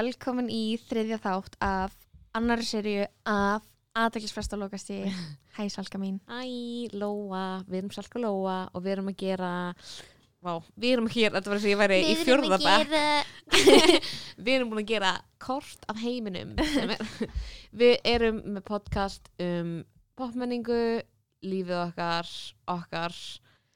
velkomin í þriðja þátt af annari serju af aðdækisfresta lokasti Hæ Salka mín. Æ, Lóa, við erum Salka Lóa og við erum að gera Vá, við erum hér, þetta var þess að ég væri í fjórðabæk Við erum búin að gera kort af heiminum. Við erum með podcast um popmenningu, lífið okkar, okkar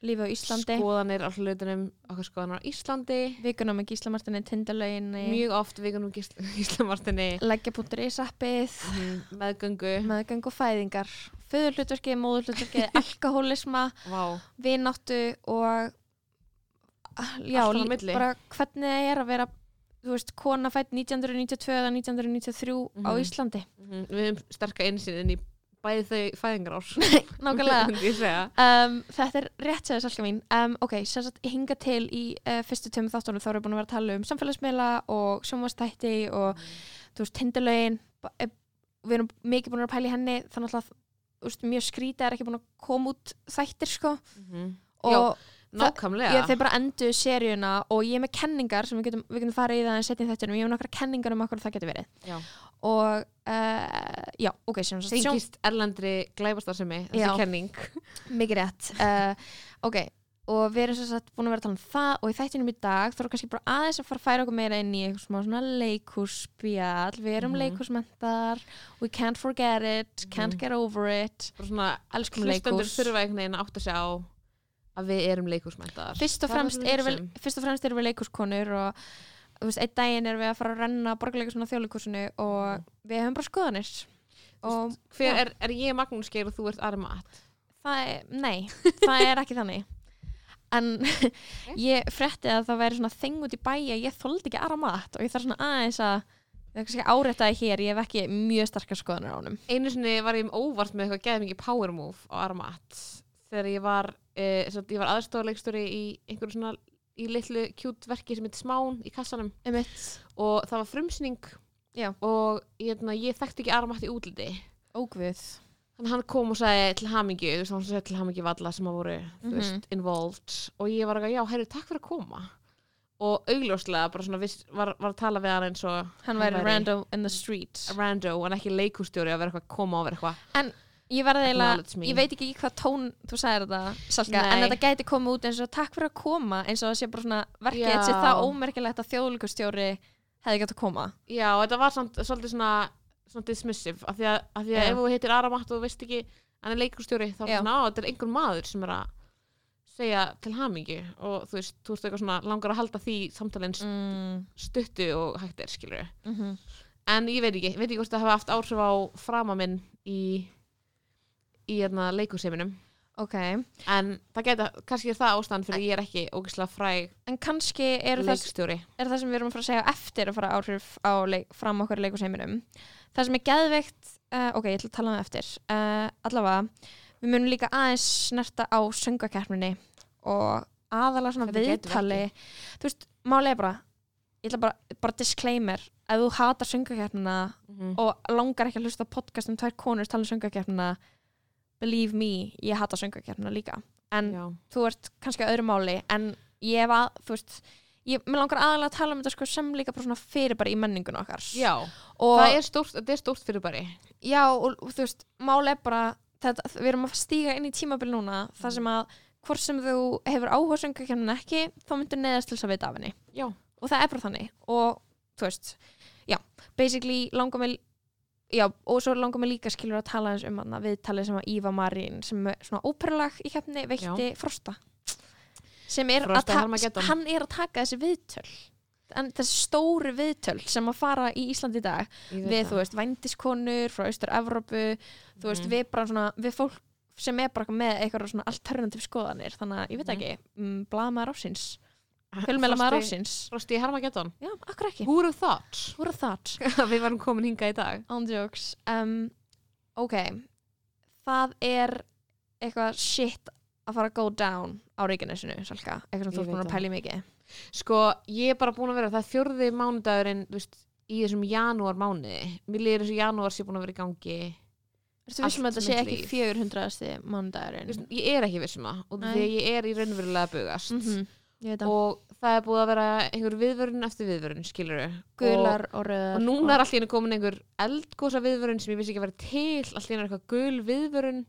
Lífi á Íslandi. Skoðanir á hlutunum, okkar skoðanir á Íslandi. Vikuna með Gíslamartinni, Tindalöginni. Mjög oft vikunum Gíslamartinni Leggja.is appið meðgöngu. Meðgang og fæðingar. Föðurhlutverki, móðurhlutverki, alkohólisma Vá, vináttu og ah, já, bara hvernig það er að vera þú veist, kona fætt 1992 eða 1993 á Mhm. Íslandi. Mhm, við hefum sterka einsinn inn í bæði þau fæðingar ás nákvæmlega um, þetta er rétt segja salka mín. Um, ok, sem sagt, ég hinga til í uh, fyrstu tömmu þáttunum þá erum við búin að vera að tala um samfélagsmiðla og sjónvastætti og þú veist, tindalögin. Við erum mikið búin að pæla í henni. Þannig að veist, mjög skrítið er ekki búin að koma út þættir sko. Mhm. og Nákvæmlega. Ég, þeir bara endur seríuna og ég er með kenningar sem við getum, við getum farið í það en setjum þettunum, ég hef nokkra kenningar um okkur það getur verið. Já. Og uh, já, ok, sem sagt, Tengist erlendri glæbastarsemi þessi Já. kenning. Mikið rétt. Uh, ok, og við erum sem sagt búin að vera að tala um það og í þættinum í dag þá erum kannski bara aðeins að fara að færa okkur meira inn í eitthvað smá svona leikússpjall við erum Mhm. leikúsmentar we can't forget it, can't Mhm. get over it. Bara svona elskum hlustendur leikús þurfa einhvern veginn að átta sig á að við erum leikúsmæntar fyrst og fremst við erum við, fyrst og fremst erum við leikúskonur og þú veist, einn daginn erum við að fara að renna borgarleikusinu og þjóðleikursinu og við hefum bara skoðanir. Og hver er, er ég Magnús Geir og þú ert Ari Mat? Það er, nei, það er ekki þannig. En ég frétti að það væri svona þing út í bæ að ég þoldi ekki aðra mat og ég þarf svona aðeins að það er kannski áréttaði hér, ég hef ekki mjög starkar skoðanir á honum. Einu sinni var ég óvart með eitthvað geðið mikið power move á Ari Mat þegar ég var eh, var aðstofaleikstjóri í einhverju svona í litlu kjút verki sem heitir Smán í kassanum. Um mitt, og það var frumsýning Já. og ég, ég þekkti ekki Ari Mat í útliti. Ógvið Þannig að hann kom og sagði til hamingju, þú veist, hann sagði til hamingju valla sem að voru, þú Mhm. veist, involved. Og ég var ekki, já, heyrðu, takk fyrir að koma. Og augljóslega bara svona viss, var, var að tala við hann eins og hann væri random in the street rando en ekki leikústjóri að vera eitthvað að koma og vera eitthvað ég Acknowledge me. ég veit ekki hvað tón þú sagðir þetta, Salka, Nei. en þetta gæti komið út eins og takk fyrir að koma eins og það sé bara svona verkið, þetta sé það ómerkilegt að þjóðlíkustjóri hefði gætt að koma. Já, þetta var samt, svolítið svona, svona dismissive, af því að, af því að ef þú heitir Aramat og þú veist ekki hann er leikústjóri, þá er svona, á, þetta er einhver maður sem er að segja til hamingju. Og þú veist, þú veist eitthvað svona langar að halda því samtalinn mm, stuttu og hægt er, skilur mm -hmm. en ég veit ekki, veit ekki hvort það hafa haft áhrif á frama minn í í hérna leikurseiminum ok, en það geta, kannski er það ástæðan fyrir ég er ekki ógeðslega fræg en kannski það leikstjóri. er það sem við erum að fara að segja eftir að fara áhrif á leik, fram okkur í leikusheiminum það sem er geðveikt uh, ok, ég ætla að tala um það eftir. Uh, allavega, við munum líka aðeins snerta á söngakeppninni og aðalega svona viðtali. þú veist, málega bara ég ætla bara, bara disclaimer ef þú hatar söngakeppnina mm og langar ekki að hlusta podcast um tvær konur tala um söngakeppnina believe me, ég hata söngakeppnina líka. En Já. þú ert kannski á öðru máli en ég var, þú veist ég, mér langar aðalega að tala um þetta sko sem líka bara svona fyrir bara í menningun okkar. Já, og, það er stórt, er stórt fyrir bari já, og, þú veist, máli er bara þetta, við erum að stíga inn í tímabil núna þar sem að hvort sem þú hefur áhuga söngakefnin ekki, þá myndur neðast til þess að vita af henni. Já, og það er bara þannig. Og þú veist, já, basically langar mig já, og svo langar mig líka skilur að tala eins um hana viðtalið sem að Íva Marín sem er svona óperulag í keppni veitti Frosta sem er Frosta að ta- Hermageddon. hann er að taka þessi viðtöl en þessi stóru viðtöl sem að fara í Íslandi í dag við, það. þú veist, vændiskonur frá Austur-Evrópu þú veist, Mhm. við bara svona, við fólk sem er bara með eitthvað svona alternativ skoðanir þannig að, ég veit Mhm. ekki, mm, blaðmaður ásins fjölmjöla maður ásins Frosti Hermageddon já, akkur ekki, Who would have thought að við varum komin hinga í dag on jokes um, ok það er eitthvað shit að fara að go down á Reykjanesinu, Salka, eitthvað sem þú ert búin að í mikið Sko, ég er bara búin að vera, það er fjórði mánudagurinn, þú veist, í þessum janúar mánuði. Mér líður þessu janúar sé búin að vera í gangi. Ertu vissum að Allt þetta sé ekki líf. 400. mánudagurinn? Þú veist, Ég er ekki vissum að, og því að ég er í raunverulega að bugast. Veit að Og það er búið að vera einhver viðvörun eftir viðvörun, skilur gular og Og, og núna er alltaf komin einhver eldgósa viðvörun sem ég vissi ekki að vera til, alltaf er eitthvað gul viðvörun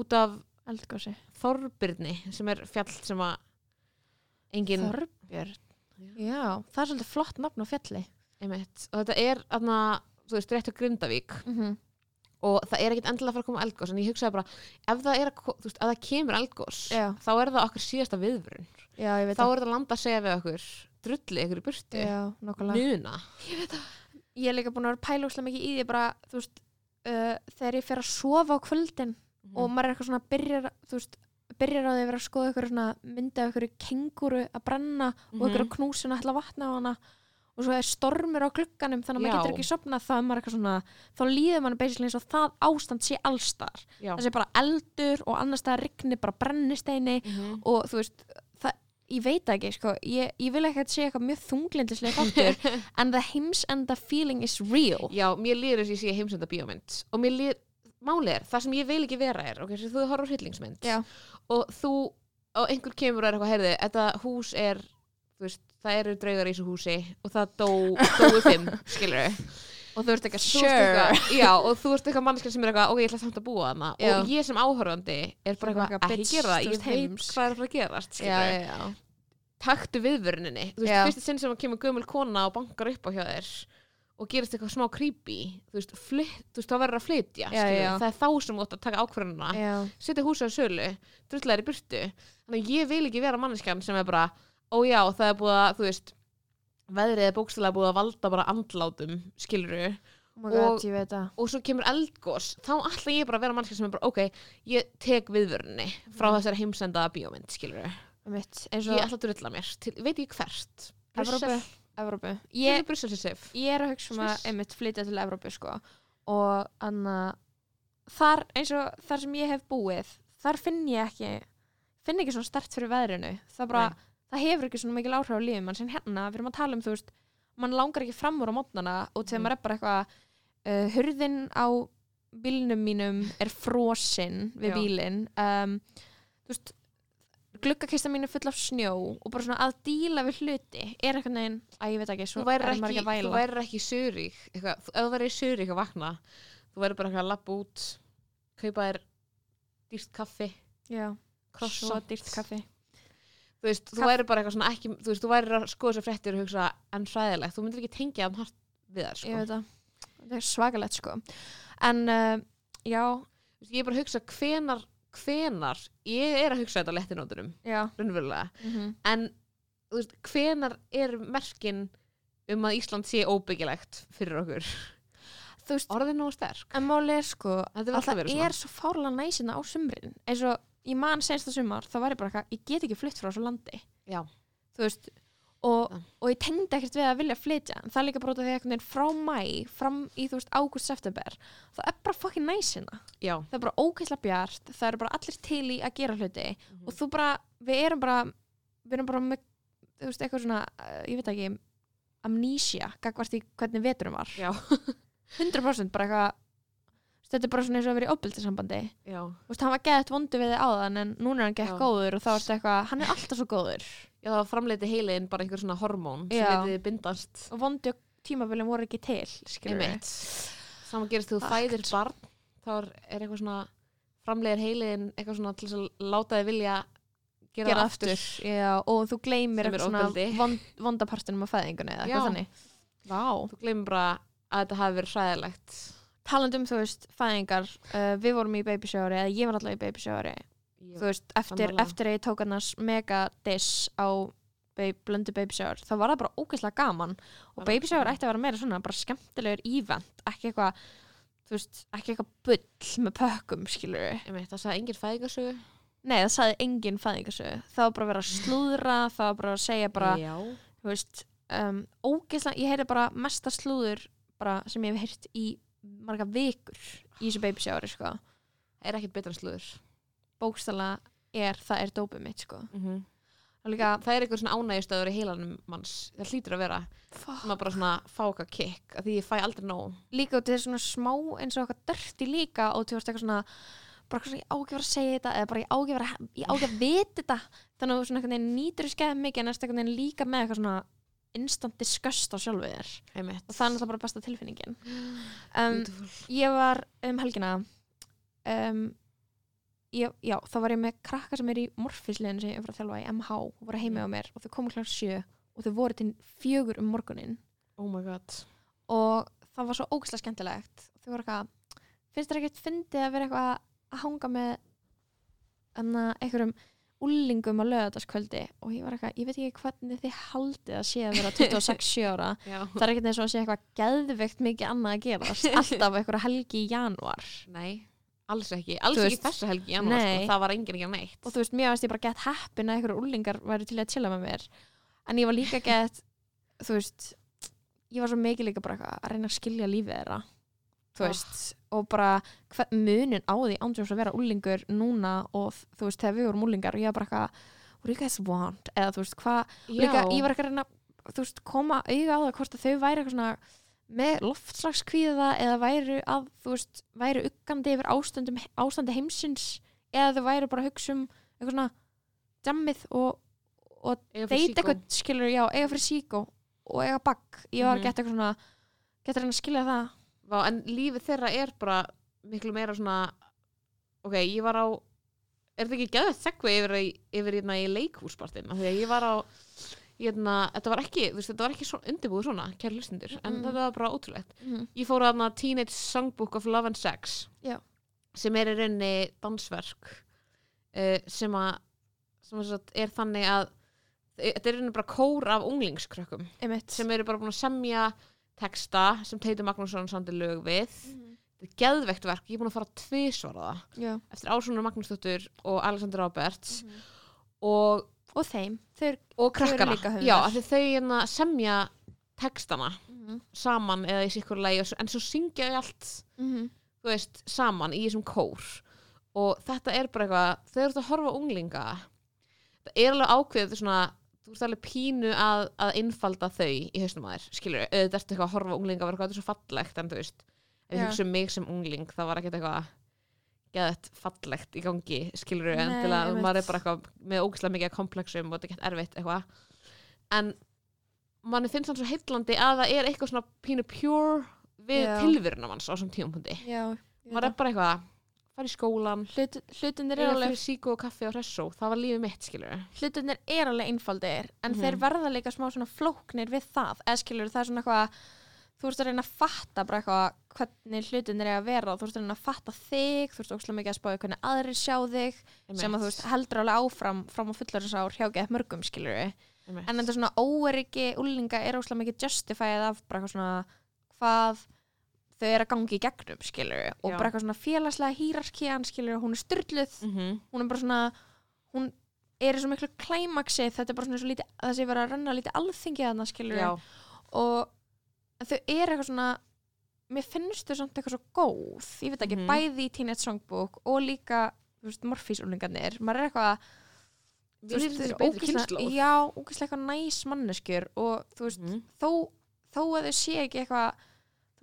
út af eldgósi Þorbirni, sem er fjall sem að engin... Þorbjörn, já, það er svolítið flott nafn á fjalli. Einmitt. Og þetta er, aðna, þú veist, rétt á Grindavík. Mm -hmm. og það er ekkit endilega að fara að koma eldgós en ég hugsaði bara, ef það, að, veist, ef það kemur eldgós Já. þá er það okkur síðasta viðvörun Já, ég veit þá er það landa að segja við okkur drulli ykkur í burtu, Já, nokkulega nuna Ég er líka búin að vera pæla úslega mikið í því bara, þú veist, uh, þegar ég fer að sofa á kvöldin og maður er eitthvað svona byrjar, þú veist, byrjar á því að vera að skoða eitthvað svona myndi af eitthvað kenguru að brenna og Mhm. eitthvað knúsin að ætla að vatna á hana og svo er stormur á glugganum þannig að maður getur ekki sopnað þá er maður eitthvað svona, þá líður mann basically eins og það ástand sé allstar Já. það sé bara eldur og annars það rigni bara brennisteini Mhm. og þú veist ég veit ekki, sko. Ég, ég vil ekki að sé eitthvað mjög þunglindislega þáttur en the heims and the feeling is real. Já, mér líður þess að ég sé heimsenda bíómynd. Og mér líður, máli er, það sem ég vil ekki vera er ok, þú horfður hryllingsmynd Já. og þú, og einhver kemur og er eitthvað, heyrði, þetta hús er veist, það eru draugar í þessu húsi og það dó, dóu fimm skilur og þú ert eitthvað sure. eitthvað- já, og þú ert eitthvað mannskja sem er eitthvað ok, ég ætla samt að búa þarna. Já. og ég sem áhörðandi er bara eitthvað, eitthvað, ekki gera það, ég veit hvað er að fara að gerast já, taktu viðvöruninni þú veist, Já. fyrst sinn sem að kemur gömul kona og bankar upp á hjá þér og gerist eitthvað smá creepy þú veist, flytt, þú veist þá verður að flytja það er þá sem þú átt að taka ákvörðuna setja húsið á sölu, drullar í burtu. Þannig ég vil ekki vera manneskjan sem er bara ó já, það er búið að, þú veist veðrið er bókstælega búið að valda bara andlátum, skiluru Oh Og- og svo kemur eldgós, þá ætla ég bara að vera manneskja sem er bara, ok, ég tek viðvörunni frá Mhm. þessari heimsenda bíómynd, skiluru ég ætla að drulla mér, til, veit ég hvert? Evrópu, Evrópu. ég Ég, ég er að hugsa um að einmitt flytja til Evrópu sko. Og anna þar eins og þar sem ég hef búið þar finn ég ekki finn ekki svona stert fyrir veðrinu. Það bara, Nei. Það hefur ekki svona mikil áhrif á lífið mann sem hérna, við erum að tala um þú veist mann langar ekki fram úr á mótnana og þegar Mm. maður er bara eitthvað uh, hurðin á bílnum mínum er frosinn við Já. bílinn um, þú veist gluggakista mín er full af snjó og bara svona að díla við hluti er eitthvað neginn, að ég veit ekki svo er maður ekki, að væla þú værir ekki Surík ef þú værir í Surík að vakna þú værir bara eitthvað að lappa út kaupa þér dýrt kaffi Já, svo dýrt kaffi þú veist, þú Kaff- værir bara eitthvað svona ekki, þú veist, þú værir að skoða þessar fréttir og hugsa en hræðilegt, þú myndir ekki tengja það hart við það, Ég sko. veit það, það er svakalegt sko. En uh, já, Þú ég er bara að hugsa hvenar hvenar, ég er að hugsa þetta já. raunverulega. Mm en þú veist, hvenar er merkin um að Ísland sé óbyggilegt fyrir okkur? Þú veist, orðið nógu sterk. En máli er sko að það verið svona. er svo fárlega næsina á sumrin eins og ég man senst að sumar þá var ég bara eitthvað, ég get ekki flytt frá þessu landi. Já. Þú veist og, og ég tengdi ekkert við að vilja flytja en það er líka bara út af því einhvern veginn frá mæ fram í þú veist ágúst september það er bara fucking næsina Já, það er bara ókvæsla bjart, það eru bara allir til í að gera hluti Mhm. og þú bara, við erum bara við erum bara með, þú veist, eitthvað svona uh, ég veit ekki, amnesia gagvart í hvernig veturum var. Já, 100% bara eitthvað þetta er bara svona eins og að vera í opbildisambandi þú veist, hann var geðt vondu við þig áðan en núna er hann gett Já. góður og þá er þetta eitthvað hann er alltaf svo góður Já, það framleiti heiliðin bara einhver svona hormón sem Já. hefði bindast og vondu tímabilin voru ekki til skilur Einmitt. Saman gerist þú Fakt. fæðir barn þá er er eitthvað svona framleiðir heiliðin eitthvað svona til þess að láta þig vilja gera, gera það aftur, Já, og þú gleymir Sem er eitthvað svona ofbeldi. vond, vondapartinum á fæðingunni eða Já. eitthvað þannig Vá. Þú gleymir bara að þetta hafi verið hræðilegt talandi um þú veist fæðingar uh, við vorum í babysjári eða ég var alltaf í babysjári Ég- þú veist eftir, sammála. eftir að ég tók annars mega diss á babe, blöndu babysjári þá var það bara ógeðslega gaman. Og gaman. ætti að vera meira svona bara skemmtilegur ívent ekki eitthvað þú veist ekki eitthvað bull með pökkum skilur Einmitt, það sagði engin fæðingarsögu. Nei það sagði engin fæðingasögu það var bara að vera að slúðra það var bara að segja bara Já, þú veist um, ógeðslega, ég heyri bara mesta slúður bara sem ég hef heyrt í marga vikur í þessu babysjári sko. Er ekkert betra en slúður. Bókstala er, það er dópið mitt sko. mm og líka, það er eitthvað svona ánægjustöður í heilanum manns. Það hlýtur að vera maður bara svona fá okkar kikk því ég fæ aldrei nóg. Líka út í þessu svona smá eins og eitthvað dörti líka og þú veist eitthvað svona bara eitthvað svona ég á ekki að segja þetta eða bara ég á ekki að ég á ekki að vita þetta. Þannig að þú svona veginn nýtur í skeið mikið en einhvern veginn líka með eitthvað svona instant disgust á sjálfu þér. Og það er náttúrulega bara besta tilfinningin. Um, ég var um helgina um, ég, já, þá var ég með krakka sem er í morfislegin sem ég er frá að þjálfa í MH og voru heimi á mér og þau komu kláð sjö og þau voru til fjögur um morgunin oh my god. Og það var svo ógæslega skemmtilegt. Þau voru eitthvað, finnst þér ekkert fyndið að vera eitthvað að hanga með einhverjum úlingum á lögataskvöldi og ég var eitthvað, ég veit ekki hvernig þið haldið að sé að vera 26 ára. Það er ekkert eins og að sé eitthvað geðveikt mikið annað að gerast alltaf einhverja helgi í janúar. Nei, alls ekki alls Þú ekki þessa helgi í janúar sko. það var enginn ekki neitt. Og þú veist, mér veist ég bara gett heppin að einhverju úlingar væri til að chilla með mér. En ég var líka gett þú veist, ég var svo mikið líka bara eitthvað að reyna að skilja lífið þeirra þú Ah. veist, og bara munin á því ándjóðs að vera úlingur núna og þú veist, þegar við vorum úlingar og ég var bara eitthvað, what do you guys want? Eða þú veist, hvað, líka ég var ekki að reyna þú veist, koma auga á það hvort að þau væri eitthvað svona með loftslagskvíða eða væru að, þú veist, væru uggandi yfir ástandum, ástandi heimsins eða þau væru bara að hugsa um eitthvað svona jammið og, og deyta eitthvað, skilur, já, eiga fyrir síkó og eiga bakk, ég var Mhm. að geta eitthvað svona geta reyna að skilja það en lífið þeirra er bara miklu meira svona ok, ég var á er þetta ekki geðvægt segvi yfir, yfir hérna í leikhúspartin af því að ég var á hérna, þetta var ekki, þú veist, þetta var ekki svo undirbúið svona, kæri hlustundur, en Mm. þetta var bara ótrúlegt mm. ég fór að Teenage Songbook of Love and Sex Já. sem er í rauninni dansverk uh, sem að sem að er þannig að þetta er í rauninni bara kór af unglingskrökkum einmitt sem eru bara búin að semja texta sem Teitur Magnússon sandi lög við. Mhm. þetta er geðveikt verk, ég er búin að fara tvisvara það. Já. eftir Ásónur Magnúsdóttur og Alexander Roberts. Mhm. og, og þeim, þeir og Þau eru krakkana. já, af því þau hérna semja textana mm saman eða í sikkur svo- en svo syngja þau allt -hmm. þú veist, saman í þessum kór. Og þetta er bara eitthvað þú ert að horfa unglinga. Það er alveg ákveðið svona þú ert alveg pínu að, að innfalda þau í hausnum að þér, skilur auðvitað ertu eitthvað að horfa unglinga þetta er svo fallegt en þú veist, ef ég hugsa um mig sem ungling það var ekkert eitthvað geðett fallegt í gangi, skilur en Nei, til að maður er bara eitthvað með ógæslega mikið komplexum og þetta er gett erfitt eitthvað. En manni finnst hann svo heitlandi að það er eitthvað svona pínu pure við Já. tilverunum hans á þessum tímapunkti. Já, maður er bara eitthvað fara í skólan Hlut, hlutinir er reyna alveg fyrir síku og kaffi og hressó það var lífið mitt skilur hlutinir er alveg einfaldir en Mhm. þeir verða líka smá svona flóknir við það eða skilur það er svona eitthvað þú ert að reyna að fatta bara eitthvað hvernig hlutinir er að vera og þú ert að reyna að fatta þig þú ert ókslega mikið að spáði hvernig aðrir sjá þig sem að þú veist heldur alveg áfram fram á fullarinsár hjá geð mörgum skilur en þetta svona óeriki úlinga er ókslega mikið justifæð af bara eitthvað svona hvað þau eru að gangi í gegnum skilur og Já. bara eitthvað svona félagslega hýrarkian skilur hún er styrluð mm -hmm. hún er bara svona hún er í svo miklu klæmaksi þetta er bara svona svo lítið það sé vera að renna lítið alþingi þarna skilur já, og þau eru eitthvað svona mér finnst þau samt eitthvað svo góð ég veit ekki, Mhm. bæði í Teenage Songbook og líka, þú veist, Morfís-úlingarnir maður er eitthvað við erum þau þessi eru kynnslóð já, ógeðslega eitthvað næs manneskjur og þú veist, Mhm. þó, þó að þau sé ekki eitthvað þú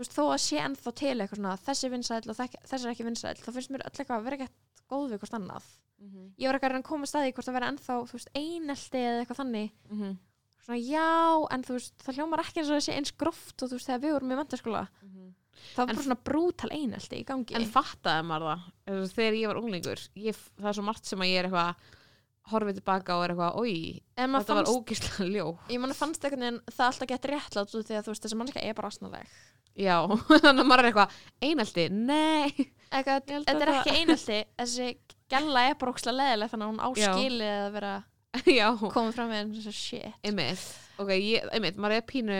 veist, þó að sé ennþá til eitthvað svona þessi vinsæll og þessi er ekki vinsæll þá finnst mér öll eitthvað að vera ekkert góð við hvort annað Mhm. ég var eitthvað að koma staði hvort að vera ennþá einelti eða eitthvað þannig Mhm. svona já, en þú veist, það hljómar ekki eins og þessi eins gróft og þú veist, þegar við vorum í mentaskóla Mhm. það var bara svona brútal einelti í gangi en fattaði maður það þegar ég var unglingur ég, það er svo margt sem að ég er eitthvað horfið tilbaka og er eitthvað, oi en maður þetta var fannst, ógíslega ljó ég manna fannst einhvern veginn það alltaf gett réttlátt út því að þú veist, þessi mannska er bara asnaleg. Já, þannig að maður er eitthvað einelti, nei. Eitthvað, Ég held þetta er að ekki einelti þessi gælla er bara ókslega leðileg þannig að hún Já. áskilið að vera já, komið fram með eins og shit. Einmitt. Ok, ég, einmitt, maður er pínu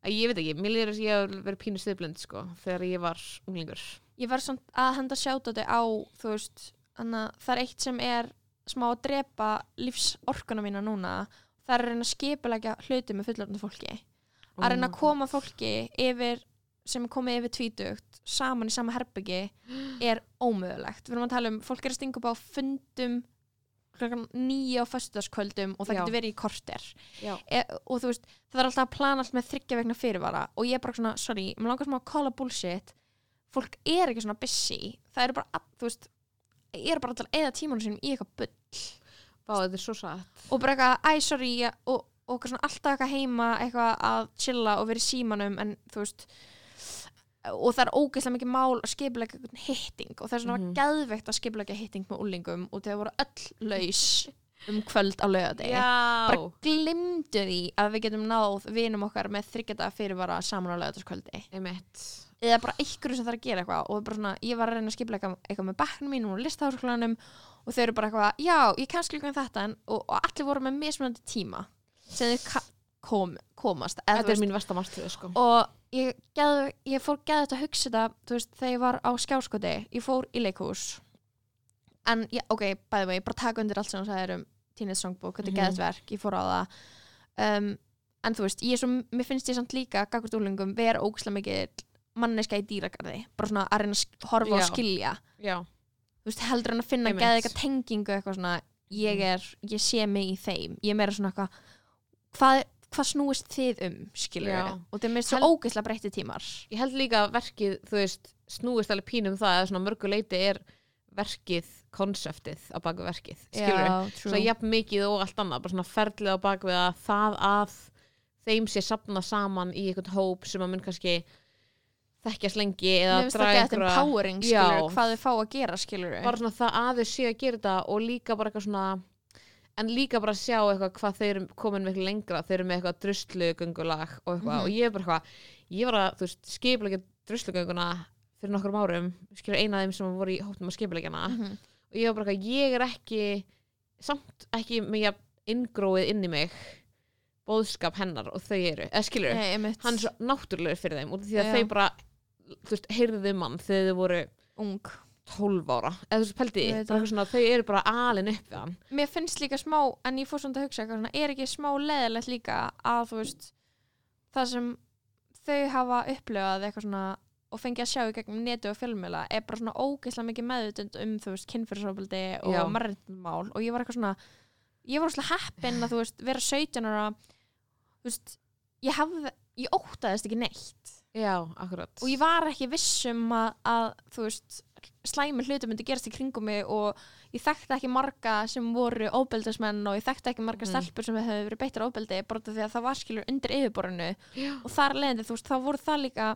að ég veit ekki, mér þess að ég hef verið pínu stiðblind sko, þegar ég var unglingur. Ég var svona að henda sjáta þetta á þú veist, þannig að það er eitt sem er smá að drepa lífsorkuna mína núna það er að reyna að skipulegja hluti með fullorðinu fólki. Að reyna að koma fólki yfir sem er komið yfir tvítugt saman í sama herbyggi er ómögulegt. Við erum að tala um, fólk er að stinga upp á fundum nýja á föstudagskvöldum og það Já. getur verið í korter. E, og þú veist, það er alltaf að plana allt með þryggja vegna fyrirvara og ég er bara svona, sorry, mér langar svona að calla bullshit. Fólk er ekki svona busy. Það eru bara, þú veist er bara alltaf eða tímanu sinum í eitthvað bull Vá, þetta er svo satt. Og bara eitthvað, æ, sorry ég- og, og eitthvað svona alltaf eitthvað heima eitthvað að chilla og vera í símanum en þú veist og það er ógeðslega mikið mál að skipulega hitting og það er svona Mhm. mm geðveikt að skipulega hitting með úlingum og þau voru öll laus um kvöld á laugardegi. Bara Já, glimdu því að við getum náð vinum okkar með þryggjata fyrirvara saman á laugardagskvöldi. Einmitt. Eða bara einhverju sem þarf að gera eitthvað og bara svona, ég var að reyna að skipla eitthvað, eitthvað með bekknum mínum og listaháskólanum og þau eru bara eitthvað, já, ég kannski líka þetta en, og, og allir voru með mismunandi tíma sem þau kom, komast eða, Þetta er veist, mín vestamartröð sko. Og ég, geð, ég fór þetta að hugsa þetta veist, þegar ég var á skjáskoti ég fór í leikhús. En, já, ok, bæði mig, bara taka undir allt sem þú sagðir um Teenage Songbook, þetta er mm verk ég fór á það. Um, en þú veist, ég er svo, mér finnst ég samt líka gagvart úlingum, vera ógislega mikið manneska í dýragarði, bara svona að reyna að horfa og Já. skilja. Já, þú veist, heldur en að finna Einmitt. geða eitthvað tengingu eitthvað svona, ég Mhm. er ég sé mig í þeim, ég er meira svona eitthvað hvað, hvað snúist þið um skilur Já. og það er mér svo ógeðslega breytti tímar ég held líka að verkið, þú veist, snúist alveg pínum það að svona mörgu leiti er verkið konseptið á baku verkið, skilur við? true. Svo jafn mikið og allt annað, bara svona ferlið á baku við að það að þeim sé sapna saman í einhvern hóp sem að mun kannski þekkjast lengi eða draga einhverja- empowering skilur, hvað þau fá að gera skilur bara svona það að þau séu að gera þetta og líka bara eitthvað svona en líka bara sjá eitthvað hvað þau eru komin miklu lengra, þau eru með eitthvað druslugöngulag og eitthvað Mhm. og ég er bara eitthvað ég var að, þú veist, skipulegja druslugönguna fyrir nokkrum árum, skilur eina af þeim sem voru í hóptum að skipulegjana -hmm. og ég var bara eitthvað, ég er ekki samt ekki með jafn inngróið inn í mig bóðskap hennar og þau eru, eða skilur Nei, hann er svo náttúrulegur fyrir þeim og því að Já. þau bara þú veist, heyrðu um hann þegar þau voru ung. 12 ára, eða þú veist, eitthvað svona, þau eru bara alin upp við hann. Mér finnst líka smá, en ég fór svona að hugsa eitthvað svona, er ekki smá leðilegt líka að þú veist það sem þau hafa upplifað eitthvað svona og fengið að sjá í gegnum netu og fjölmjöla er bara svona ógeðslega mikið meðutund um þú veist, kynfyrirsofbildi og Já. marrindmál og ég var eitthvað svona ég var svona heppin að þú veist vera 17 ára þú veist, ég hafði ég óttaðist ekki neitt já, akkurat og ég var ekki vissum að, að þú veist, slæmi hlutum myndi gerast í kringum mig og ég þekkti ekki marga sem voru óbeldismenn og ég þekkti ekki marga Mm. stelpur sem hefur verið beittar óbeldi bara því að það var skilur undir yfirborinu já. og þar leðandi, þú veist, þá voru það líka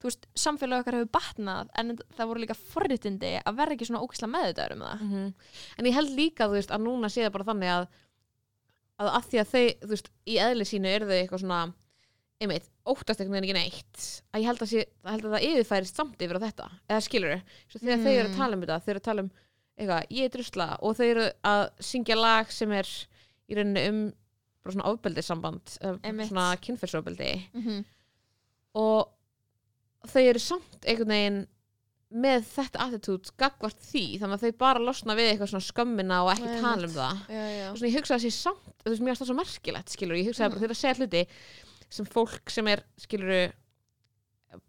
þú veist, samfélag okkar hefur batnað en það voru líka forritindi að vera ekki svona ókislega meðutaður um það Mhm. en ég held líka, þú veist, að núna sé það bara þannig að að, að því að þau, þú veist, í eðli sínu eru þau eitthvað svona einmitt, óttast einhvern veginn ekki neitt að ég held að, sé, að, held að það yfirfærist samt yfir á þetta, eða skilur þau þegar þau eru að Mm. tala um þetta, þau eru að tala um eitthvað, ég er drusla og þau eru að syngja lag sem er í rauninni um bara svona ofbeldissamband svona kynferðsofbeldi mm -hmm. og þau eru samt einhvern veginn með þetta attitút gagvart því þannig að þau bara losna við eitthvað svona skömmina og ekki tala um það já, já. og svona ég hugsaði sér samt, þú veist, mér varst það svo merkilegt skilur, ég hugsaði Mm. bara þegar að segja hluti sem fólk sem er, skilur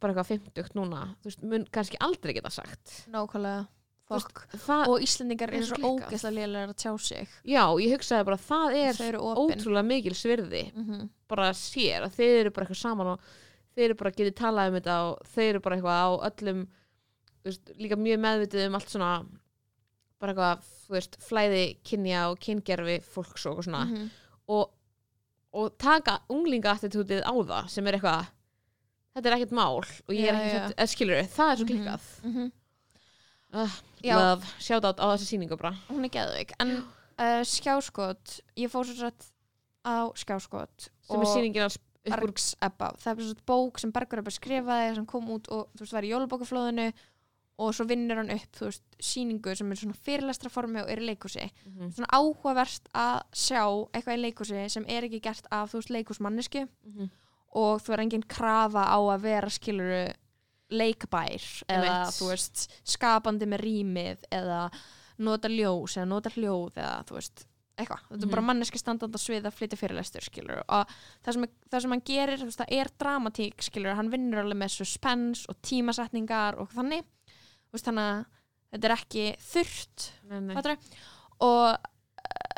bara eitthvað 50 núna þú veist, mun kannski aldrei geta sagt. Nákvæmlega það, og Íslendingar er eru svo ógeðslega lélega að tjá sig. Já, ég hugsaði bara það er ótrúlega mikil svirði. Mm -hmm. bara sér að þeir eru bara eitthvað saman og þeir eru bara getið talað um þetta og þeir eru bara eitthvað á öllum veist, líka mjög meðvitið um allt svona bara eitthvað, þú veist, flæði kynja og kyngerfi fólks og svona. Mhm. og, og taka unglinga-attitútið á það sem er eitthvað þetta er ekkert mál og ég er eða skilur það er svo Mhm. klikkað Mhm. uh, Já. love, shout out á þessi sýningu bara hún er geðvik en uh, skjáskot, ég fór svo satt á skjáskot sem er upp úr Bergs Ebba, það er svona bók sem Bergur Ebba skrifaði sem kom út og þú veist var í jólubókaflóðinu og svo vinnur hann upp þú veist sýningu sem er svona fyrirlestraformi og er í leikhúsi. Mhm, svona áhugaverst að sjá eitthvað í leikhúsi sem er ekki gert af þú veist leikhúsmannisku mhm. og þú er engin krafa á að vera skiluru leikbær eða Einmitt. þú veist skapandi með rýmið eða nota ljós eða nota hljóð eða þú veist eitthvað, þetta er bara Mhm. manneski standand á svið að flytja fyrirlestur skilur og það sem, það sem hann gerir þú veist, það er dramatík skilur hann vinnur alveg með suspense og tímasetningar og þannig veist, þannig að þetta er ekki þurrt Nei, nei. og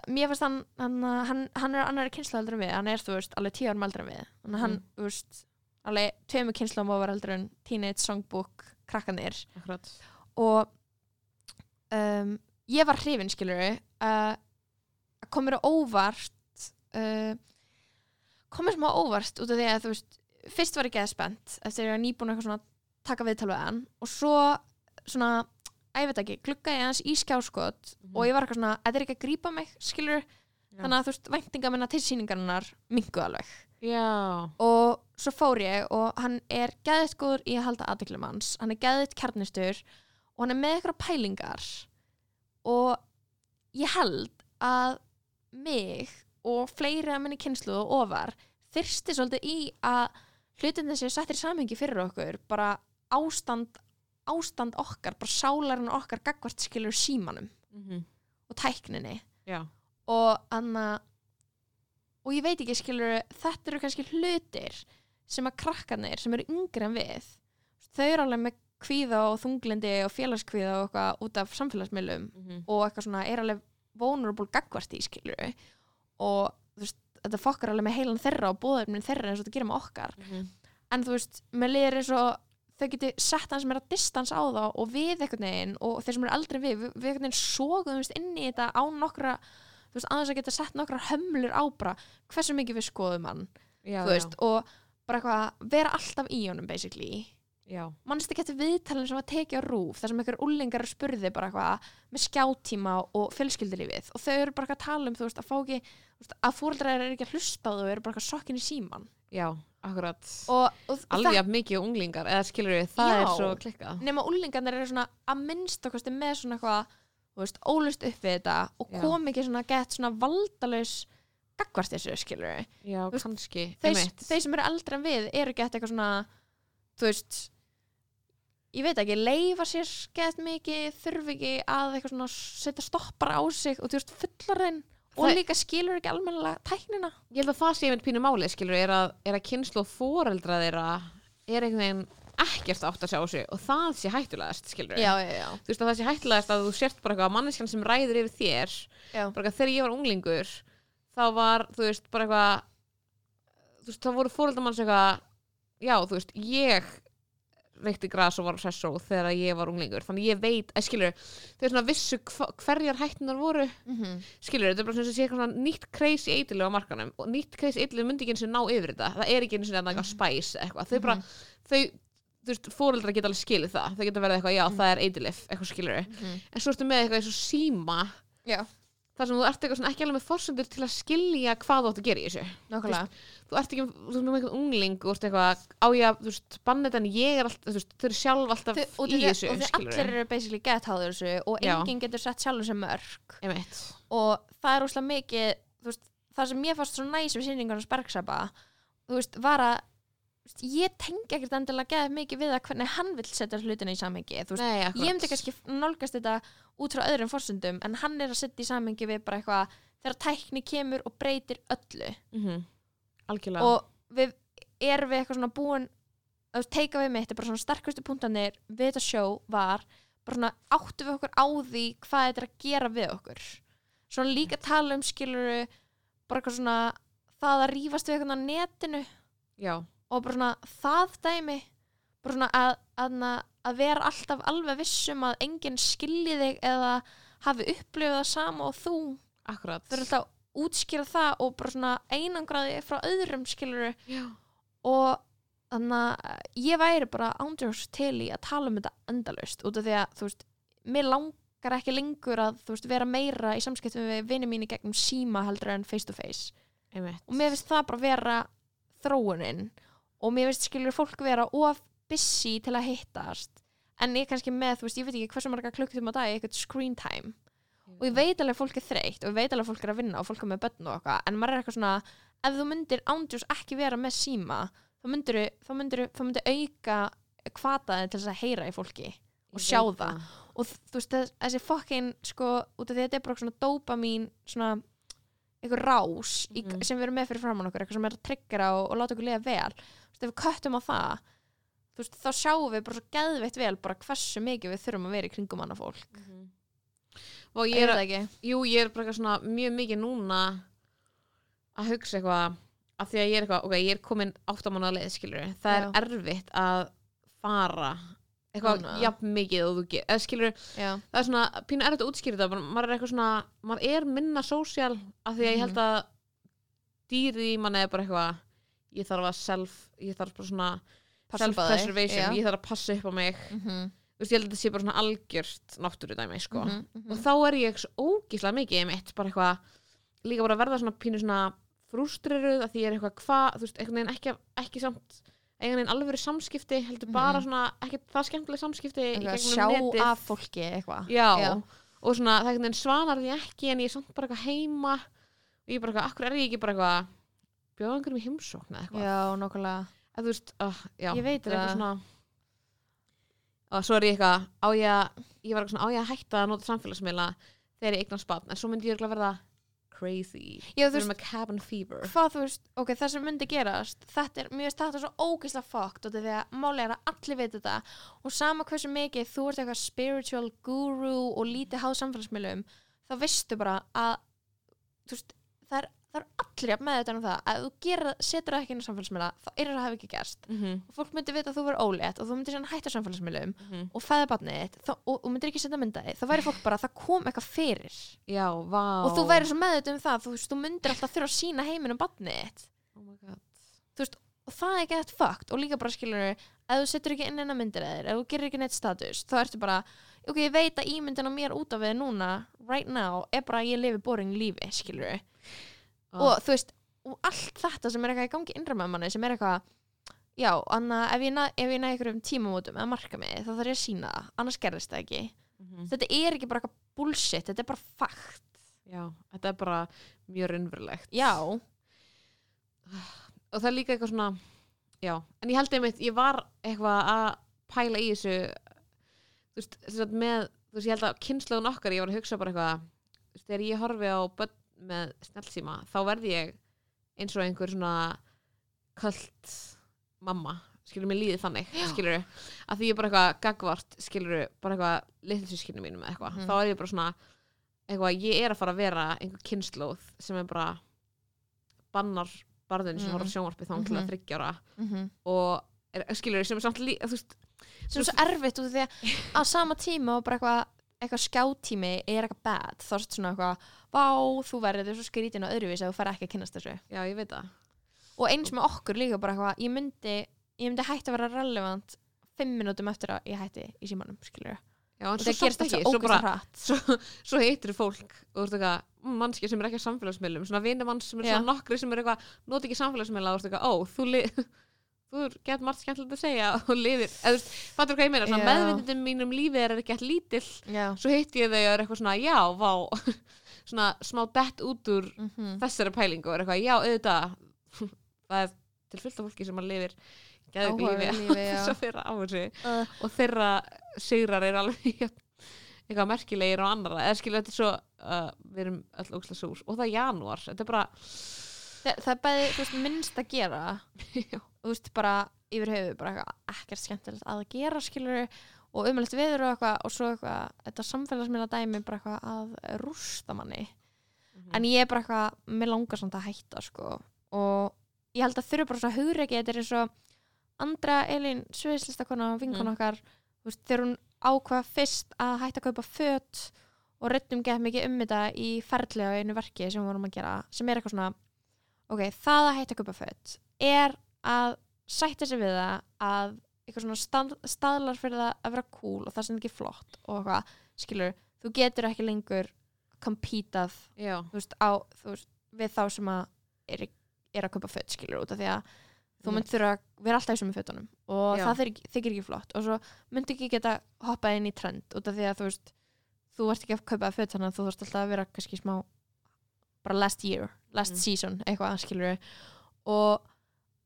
mér finnst hann hann, hann, hann er annar kynslu aldrei en við. Hann er þú veist alveg tíu árum aldrei en við. Að hann Mhm. þú veist alveg tveimur kynsluðum over aldrei en Teenage Songbook krakkanir akkurat. Og um, ég var hrifin skilur uh, kom mér á óvart uh, kom mér smá óvart út af því að þú veist fyrst var ég geða spennt eftir að ég var nýbúin svona taka viðtal við hann. Og svo svona, að ég veit ekki, gluggaði ég hans í skjáskot Mhm. og ég var eitthvað svona, þetta er ekki að grípa mig skilur, Já. þannig að þú veist væntinga minna til sýningarinnar mingu alveg já, og svo fór ég og hann er geðið góður í að halda aðdeklum hans hann er geðið kjarnistur og hann er með eitthvað pælingar og ég held að mig og fleiri að minni kynslu og ofar þyrsti svolítið í að hlutin þessi settir í samhengi fyrir okkur bara ástand ástand okkar, bara sálarinn okkar gagvart skilur símanum mm og tækninni. Já. Og anna og ég veit ekki skilur þetta eru kannski hlutir sem að krakkarnir sem eru yngri en við þau eru alveg með kvíða og þunglindi og félagskvíða og eitthvað út af samfélagsmiðlum Mhm. og eitthvað svona er alveg vulnerable gagvart í skilur. Og þú veist, þetta fokkar alveg með heilan þeirra og bóðarminn þeirra eins og þetta gerir með okkar. Mhm. en þú veist, með liðir eins og þau geti sett hans meira distans á þá og við einhvern veginn og þeir sem eru aldrei við við, við einhvern veginn sóguðumst inn í þetta á nokkra þú veist, aðeins að geta sett nokkra hömlur á bara hversu mikið við skoðum hann já, þú veist, og bara eitthvað vera alltaf í honum basically. Já, mannst ekki eftir viðtalin sem tekið á rúf þar sem einhver úlingar spurði bara eitthvað með skjátíma og fjölskyldulífið og þau eru bara eitthvað að tala um þú veist að fá ekki að fóreldrar eru ekki að hlusta á þau og eru bara eitthvað sokkin í síman já, akkurat og, og alveg jafn mikið unglingar eða skilur við, það Já. er svo klikkað nema úlingarnir eru svona að minnst okkur með svona eitthvað þú veist, ólust upp við þetta og Já. kom ekki svona gett svona valdalaus gagvart þessu skilur já, Þú veist, kannski, þeir, einmitt þeir sem eru eldri en við eru gett eitthvað svona þú veist ég veit ekki, leifa sér gett mikið, þurfi ekki að eitthvað svona setja stoppar á sig og þú veist, fullarinn og líka skilur ekki almennilega tæknina. Ég held að það sé einmitt pínu máli skilur er að, er að kynslu og foreldra þeirra er einhvern veginn ekkert átt að sjá sig og það sé hættulegast skilur já, já, já, þú veist að það sé hættulegast að þú sért bara eitthvað manneskjan sem ræður yfir þér. Bara eitthvað þegar ég var unglingur þá var þú veist bara eitthvað þú veist þá voru fóreldamanns eitthvað já þú veist ég reykti gras og var sessó þegar ég var unglingur. Þannig ég veit, að skilur þau svona vissu hva, hverjar hættunar voru. Mm skilur, þetta er bara svona, sé eitthvað svona nýtt crazy eitilegu á markanum og nýtt crazy eitilegu myndi ekki eins og ná yfir þetta. Það er ekki eins og eitthvað spæs eitthvað. Þau bara, þau, þú veist, fóreldra geta alveg skilið það. Þau geta verið eitthvað, já, það er eitilif eitthvað skilur, en svo ertu með eitthvað eins og síma já, þar sem þú ert eitthvað svona ekki alveg með forsendur til að skilja hvað þú átt að gera í þessu. Nákvæmlega. Þú ert ekki, þú ert með eitthvað ungling og ert eitthvað, á ég að, þú veist, bannið en ég er alltaf, þú veist, þau eru sjálf alltaf Þau- og í þau- þessu, og þau skilur allir eru basically gett háður þessu og Já. enginn getur sett sjálfur sem mörg einmitt, og það er úrslega mikið þú veist, það sem ég fannst svo næs við sýningar hans Bergsaba þú veist, var að ég tengi ekkert endilega geða mikið við að hvernig hann vill setja hlutina í samhengi veist, nei, ég myndi kannski nálgast þetta út frá öðrum forsendum en hann er að setja í samhengi við bara eitthvað þegar tækni kemur og breytir öllu. Mm algjörlega. Og við erum við eitthvað svona búin að teika við mitt, er bara svona sterkustu punktanir við þetta sjó var bara svona áttu við okkur á því hvað þetta er að gera við okkur. Svona líka tala um skiluru bara eitthvað svona það að rífast við eitthvað á netinu. Já, og bara svona það dæmi bara svona að, að, að vera alltaf alveg vissum að enginn skilji þig eða hafi upplifað það sama og þú. Akkurat. Eru alltaf að útskýra það og bara svona einangraði frá öðrum skiluru já, og þannig að ég væri bara ándjós til í að tala um þetta endalaust út af því að þú veist, mér langar ekki lengur að þú veist, vera meira í samskiptum við vinið mín í gegnum síma heldur en face to face. Einmitt. Og mér finnst það bara vera þróunin og mér finnst skilur fólk vera of busy til að hittast. En ég kannski með, þú veist, ég veit ekki hversu marga klukkutíma á dag eitthvað screen time. Og ég veit alveg að fólk er þreytt og ég veit alveg að fólk er að vinna og fólk er með börn og eitthvað. En maður er eitthvað svona, ef þú myndir ándjós ekki vera með síma þá myndir, þá myndir, þá myndir auka kvataði til þess að heyra í fólki og sjá það. og þú veist þess- þessi fokkin sko út af því að þetta er bara svona dopamín svona einhver rás í, Mhm. sem við erum með fyrir framann okkur eitthvað sem er að tryggra og, og láta okkur liða vel þú veist ef við köttum á það þú veist þá sjáum við bara svo geðveitt vel bara hversu mikið við þurfum að vera í kringum annað fólk Mhm. og ég Ég er, er jú, ég er bara eitthvað svona mjög mikið núna að hugsa eitthvað af því að ég er eitthvað, ok, ég er komin áttamána leið, skilur það er Já. erfitt að fara eitthvað Núna. jafn mikið og þú get, eða skilur Já, það er svona pínu erfitt að útskýra það maður er eitthvað svona, maður er minna sósíal af því að ég held Mhm. að dýrið í manni er bara eitthvað ég þarf að self, ég þarf bara svona Passa upp á þig, self-preservation, já. ég þarf að passa upp á mig mhm, þú veist, ég held að þetta sé bara svona algjört náttúrudæmi, sko mhm, mhm. og þá er ég svo ógíslega mikið í mitt, bara eitthvað líka bara að verða svona pínu svona frústriruð að því ég er eitthvað hvað, þú veist, einhvern veginn ekki, ekki samt einhvern veginn alveg samskipti heldur bara Mhm. svona, ekki það skemmtileg samskipti í Eitthvað gegnum Sjá netið af fólki eitthvað já, Já. og svona það er einhvern veginn svanar því ekki en ég er samt bara eitthvað heima og ég er bara eitthvað, akkur er ég ekki bara eitthvað bjóða einhverjum í heimsókn eða eitthvað Já, nokkulega að þú veist, uh, já, Ég veit þetta er eitthvað það. svona og svo er ég eitthvað á ég að, ég var eitthvað svona á ég að hætta að nota samfélagsmiðla þegar ég eignast barn en svo myndi ég örugglega verða crazy. Við veist, erum með cabin fever. hvað þú veist, ok, það sem myndi gerast þetta er, mjög þetta er svo ógeðslega fokkt og þetta er að máli er að allir veit þetta. Og sama hversu mikið þú ert eitthvað spiritual guru og lítið háð samfélagsmiðlum þá veistu bara að veist, það er, það er allir jafn með þetta um það að þú setur það ekki inn á samfélagsmiðla þá er það að hafa ekki gerst. Mm -hmm. og fólk myndi vita að þú verður ólétt og þú myndir síðan hætta samfélagsmiðlum Mhm. og fæða barnið þitt og, og myndir ekki setja myndaði þá væri fólk bara að það kom eitthvað fyrir. Já, og þú væri svo meðut um það þú, veist, þú myndir alltaf þurfa að sína heiminum barnið þitt. Oh my god. Og það er ekki eitthvað fucked. Og líka bara skilur ef þú setur ekki inn eina myndir eða þú gerir ekki neitt status þá ertu bara ok, ég veit að ímyndin á mér út af við núna right now er bara að ég lifi boring lífi skilur Ah. og þú veist og allt þetta sem er eitthvað í gangi innra með manni sem er eitthvað já, anna, ef ég næ, ef ég næ einhverjum tímamótum eða marka mig þá þarf ég að sína það. Annars gerðist það ekki. Mhm. þetta er ekki bara eitthvað bullshit þetta er bara fakt. Já, þetta er bara mjög raunverulegt. Já, og það er líka eitthvað svona já, en ég held einmitt, ég var eitthvað að pæla í þessu þú veist, með þú veist, ég held að kynnslóðun okkar, ég var að hugsa bara eitthvað þegar ég horfi á börn með snjálfsíma, þá verði ég eins og einhver svona kallt mamma skilur mig líðið þannig, Já. skilur að því ég er bara eitthvað gagvart, skilur bara eitthvað litlsískinu mínum eða eitthvað Mhm. þá er ég bara svona eitthvað, ég er að fara að vera einhver kynnslóð sem er bara bannar barðinu sem Mhm. voru á sjónvarpi þá til Mhm. að þryggjara mm og er, skilur sem er samt lí, þú veist, sem er svo erfitt út af því að á sama tíma og bara eitthvað eitthvað skjáttími er eitthvað bad þá er þetta svona eitthvað, vá, þú verður svo skrítin og öðruvís að þú fær ekki að kynast þessu. Já ég veit það. Og eins með okkur líka bara eitthvað ég myndi, ég myndi hætti að vera relevant fimm minútum eftir að ég hætti í símanum skilur já, en svo samt ekki, svo bara svo, svo heitir fólk og þú veist eitthvað, mannski sem er ekki á samfélagsmiðlum svona vinnumann sem er Já. svona nokkri sem er eitthvað nota ekki samfélagsmiðla og þú veist eitthvað, ó, þú þú getur margt skemmtilegt að segja og lifir, eða fattur hvað ég meina Já. meðvindin mínum lífi er ekki alltaf lítill. Já, svo hitti ég þau og er eitthvað svona, já, vá svona smá dett út úr mm þessari pælingu og er eitthvað, já, auðvitað það er til fullt af fólki sem að lifir geðveiku Áhugaverðu lífi. lífi, já. þess að fyrir á þessu uh, og þeirra sigrar er alveg eitthvað merkilegir og annara eða skilja þetta er svo uh, við erum öll ógslag súr. Og það er janúar. Þetta er bara það, það er bæði, þú veist, minnst að gera þú veist, bara yfir höfu bara eitthvað ekkert skemmtilegt að gera skilur og umhverfist viður og eitthvað og svo eitthvað, þetta samfélagsmiðla dæmi bara eitthvað að rústa manni. En ég er bara eitthvað, mér langar samt að hætta sko og ég held að þurfa bara svo að hugra ekki þetta er eins og Andra Elín Sviðslistakona vinkona Mm. okkar þú veist, þegar hún ákvað fyrst að hætta að kaupa fött og röddum gett mikið um þetta í ferli á einu verki sem við vorum að gera sem er eitthvað svona ok, það að hætta að kaupa fött er að sætta sig við það að eitthvað svona stað, staðlar fyrir það að vera cool og það sem ekki flott og eitthvað, skilur, þú getur ekki lengur kompítað við þá sem að er, er að kaupa fött skilur út af því að þú Mm. mynd þurfa að vera alltaf í sömu fötunum og Já. það þykir, þykir ekki flott og svo myndi ekki geta hoppað inn í trend út af því að þú veist þú ert ekki að kaupa fött þannig að þú þarfst alltaf að vera kannski smá bara last year, last Mm. season eitthvað skilur og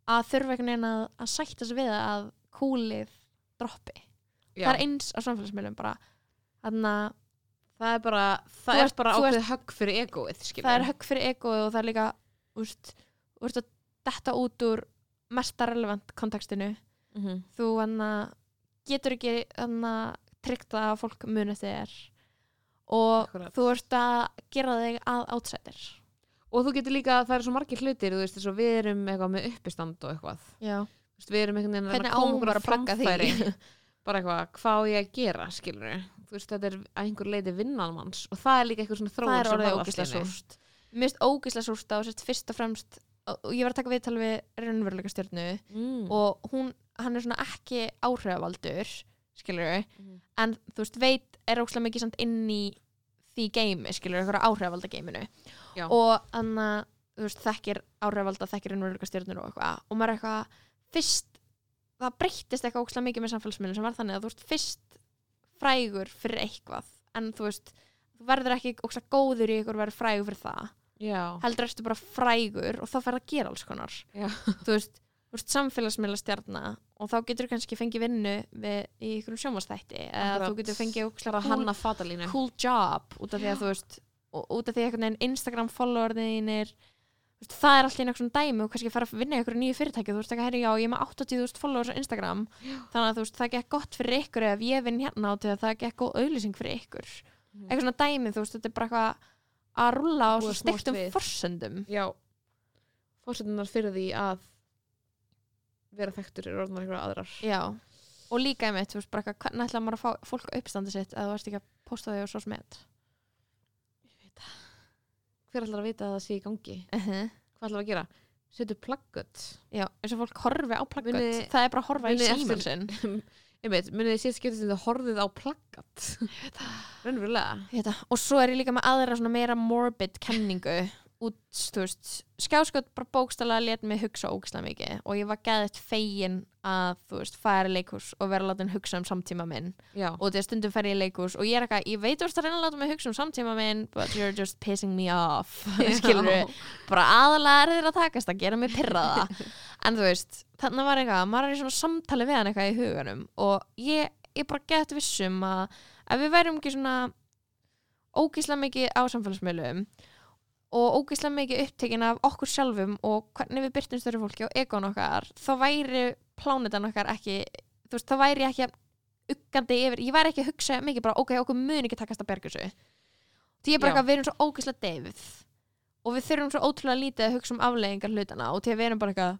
að þurfa einhvern veginn að, að sætta sig við að kúlið droppi já. það er eins á samfélagsmiðlum bara þannig að það er bara það er bara þú ákveðið högg fyrir egoið skilur það er högg fyrir egoið og það er líka úrst, úrst að detta út úr mesta relevant kontekstinu mm -hmm. þú hann getur ekki tryggt að fólk muni eftir þér og Akkurat. þú ert að gera þig að outsider. Og þú getur líka, það eru svo margir hlutir þú veist, þess að við erum eitthvað með uppistand og eitthvað. Já, Þú veist, við erum einhvern veginn að að koma okkur að plugga því? bara eitthvað, hvað ég að gera skilur þú veist, þetta er að einhver leiti vinnan manns og það er líka eitthvað svona þróun það er ógislega súrt. Mér finnst ógislega á sérst fyrst og fremst og ég var að taka viðtal við raunveruleika stjórnu mm. og hún, hann er svona ekki áhrifavaldur skilur Mhm. en þú veist, veit er ógislega mikið samt inn í því geimi, skilur, eitthvað áhrifavalda geiminu. Já. og þannig að þú veist, þekkir áhrifavalda, þekkir raunveruleika stjórnur og eitthvað. Og maður er eitthvað, fyrst það breyttist eitthvað ógislega mikið með samfélagsmiðlum sem var þannig að þú veist, fyrst frægur fyrir eitthvað. En þú veist, þú verður ekki ógislega góður í ykkur verður frægur fyrir það. Já, heldur ertu bara frægur og þá fer að gera alls konar. Þú veist samfélagsmiðla stjarna og þá getur kannski fengið vinnu við, í ykkur sjónvastætti eða þú getur fengið það cool, cool job út af því að þú veist út af því að einhvern veginn Instagram followerðinir veist, það er alltaf einhvern dæmi og kannski fara að vinna í ykkur nýju fyrirtæki þú veist ekki, herri, já, ég er með 80.000 followers á Instagram. Þannig að þú veist, það gekk gott fyrir ykkur ef ég vinn hérna á því að það gekk góð auðlýsing fyrir ykkur. Mhm. eitthvað svona dæmi, þú veist, þetta er bara eitthvað að rúlla á við. forsendum. Já, fórsetunar fyrir því að vera þekktur er orðnar eitthvað aðrar. Já, og líka einmitt, þú veist, bara eitthvað, hvernig ætla maður að fá fólk á uppstandi sitt eða þú veist ekki að posta þau á svo smet hver ætlar að vita að það sé í gangi? Uh hvað ætlar að gera, setur plaggut Já, eins og fólk horfi á plaggat Muni- það er bara að horfa í muni síman eftir- sinn. Einmitt, munið þið síðast getur sem þið horfið á plaggat raunverulega. Þetta. og svo er ég líka með aðra svona meira morbid kenningu út, þú veist, skjáskot bara bókstala let mig hugsa ógislega mikið og ég var geðið fegin að þú veist, færa leikús og vera látin hugsa um samtíma minn. Já, og að stundum fer ég í leikús og ég er eitthvað, ég veit þú veist að reyna að láta mig hugsa um samtíma minn but you're just pissing me off skilur við, bara aðalega er þér að takast að gera mig pyrraða en þú veist, þannig var eitthvað maður er í svona samtali við hann eitthvað í huganum og ég, ég bara gett vissum að ef við værum ekki svona ógíslega mikið á samfélagsmiðlum og ógíslega mikið upptekinn af okkur sjálfum og hvernig við byrtum störu fólki og egon okkar, þá væri plánetan okkar ekki, þú veist, þá væri ég ekki uggandi yfir, ég væri ekki að hugsa mikið bara, ok, okkur mun ekki takast að berga þessu því ég bara Já. eitthvað, við erum svo ógíslega deyfð og við þurfum svo ótrúlega lítið að hugsa um afleggingar hlutana og til að við erum bara eitthvað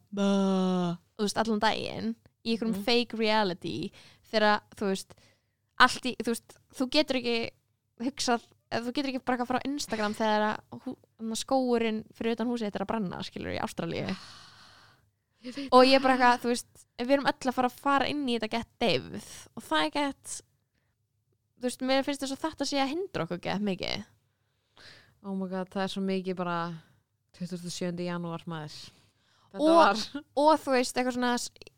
þú veist, allan daginn í einhverjum Mhm. fake reality þegar, þú veist allt í, þú veist, þú getur ekki hugsað, þú getur ekki bara eitthvað frá Instagram þegar að skóurinn fyrir utan húsið þetta er að brenna, skilur í Ástralíu. Ég veit og ég er bara eitthvað, þú veist við erum öll að fara að fara inn í þetta gett deyfð og það er gett þú veist, mér finnst þess að þetta sé að hindra okkur gett mikið. Oh my god, það er svo mikið bara 27. janúar maður. Og- og þú veist, eitthvað svona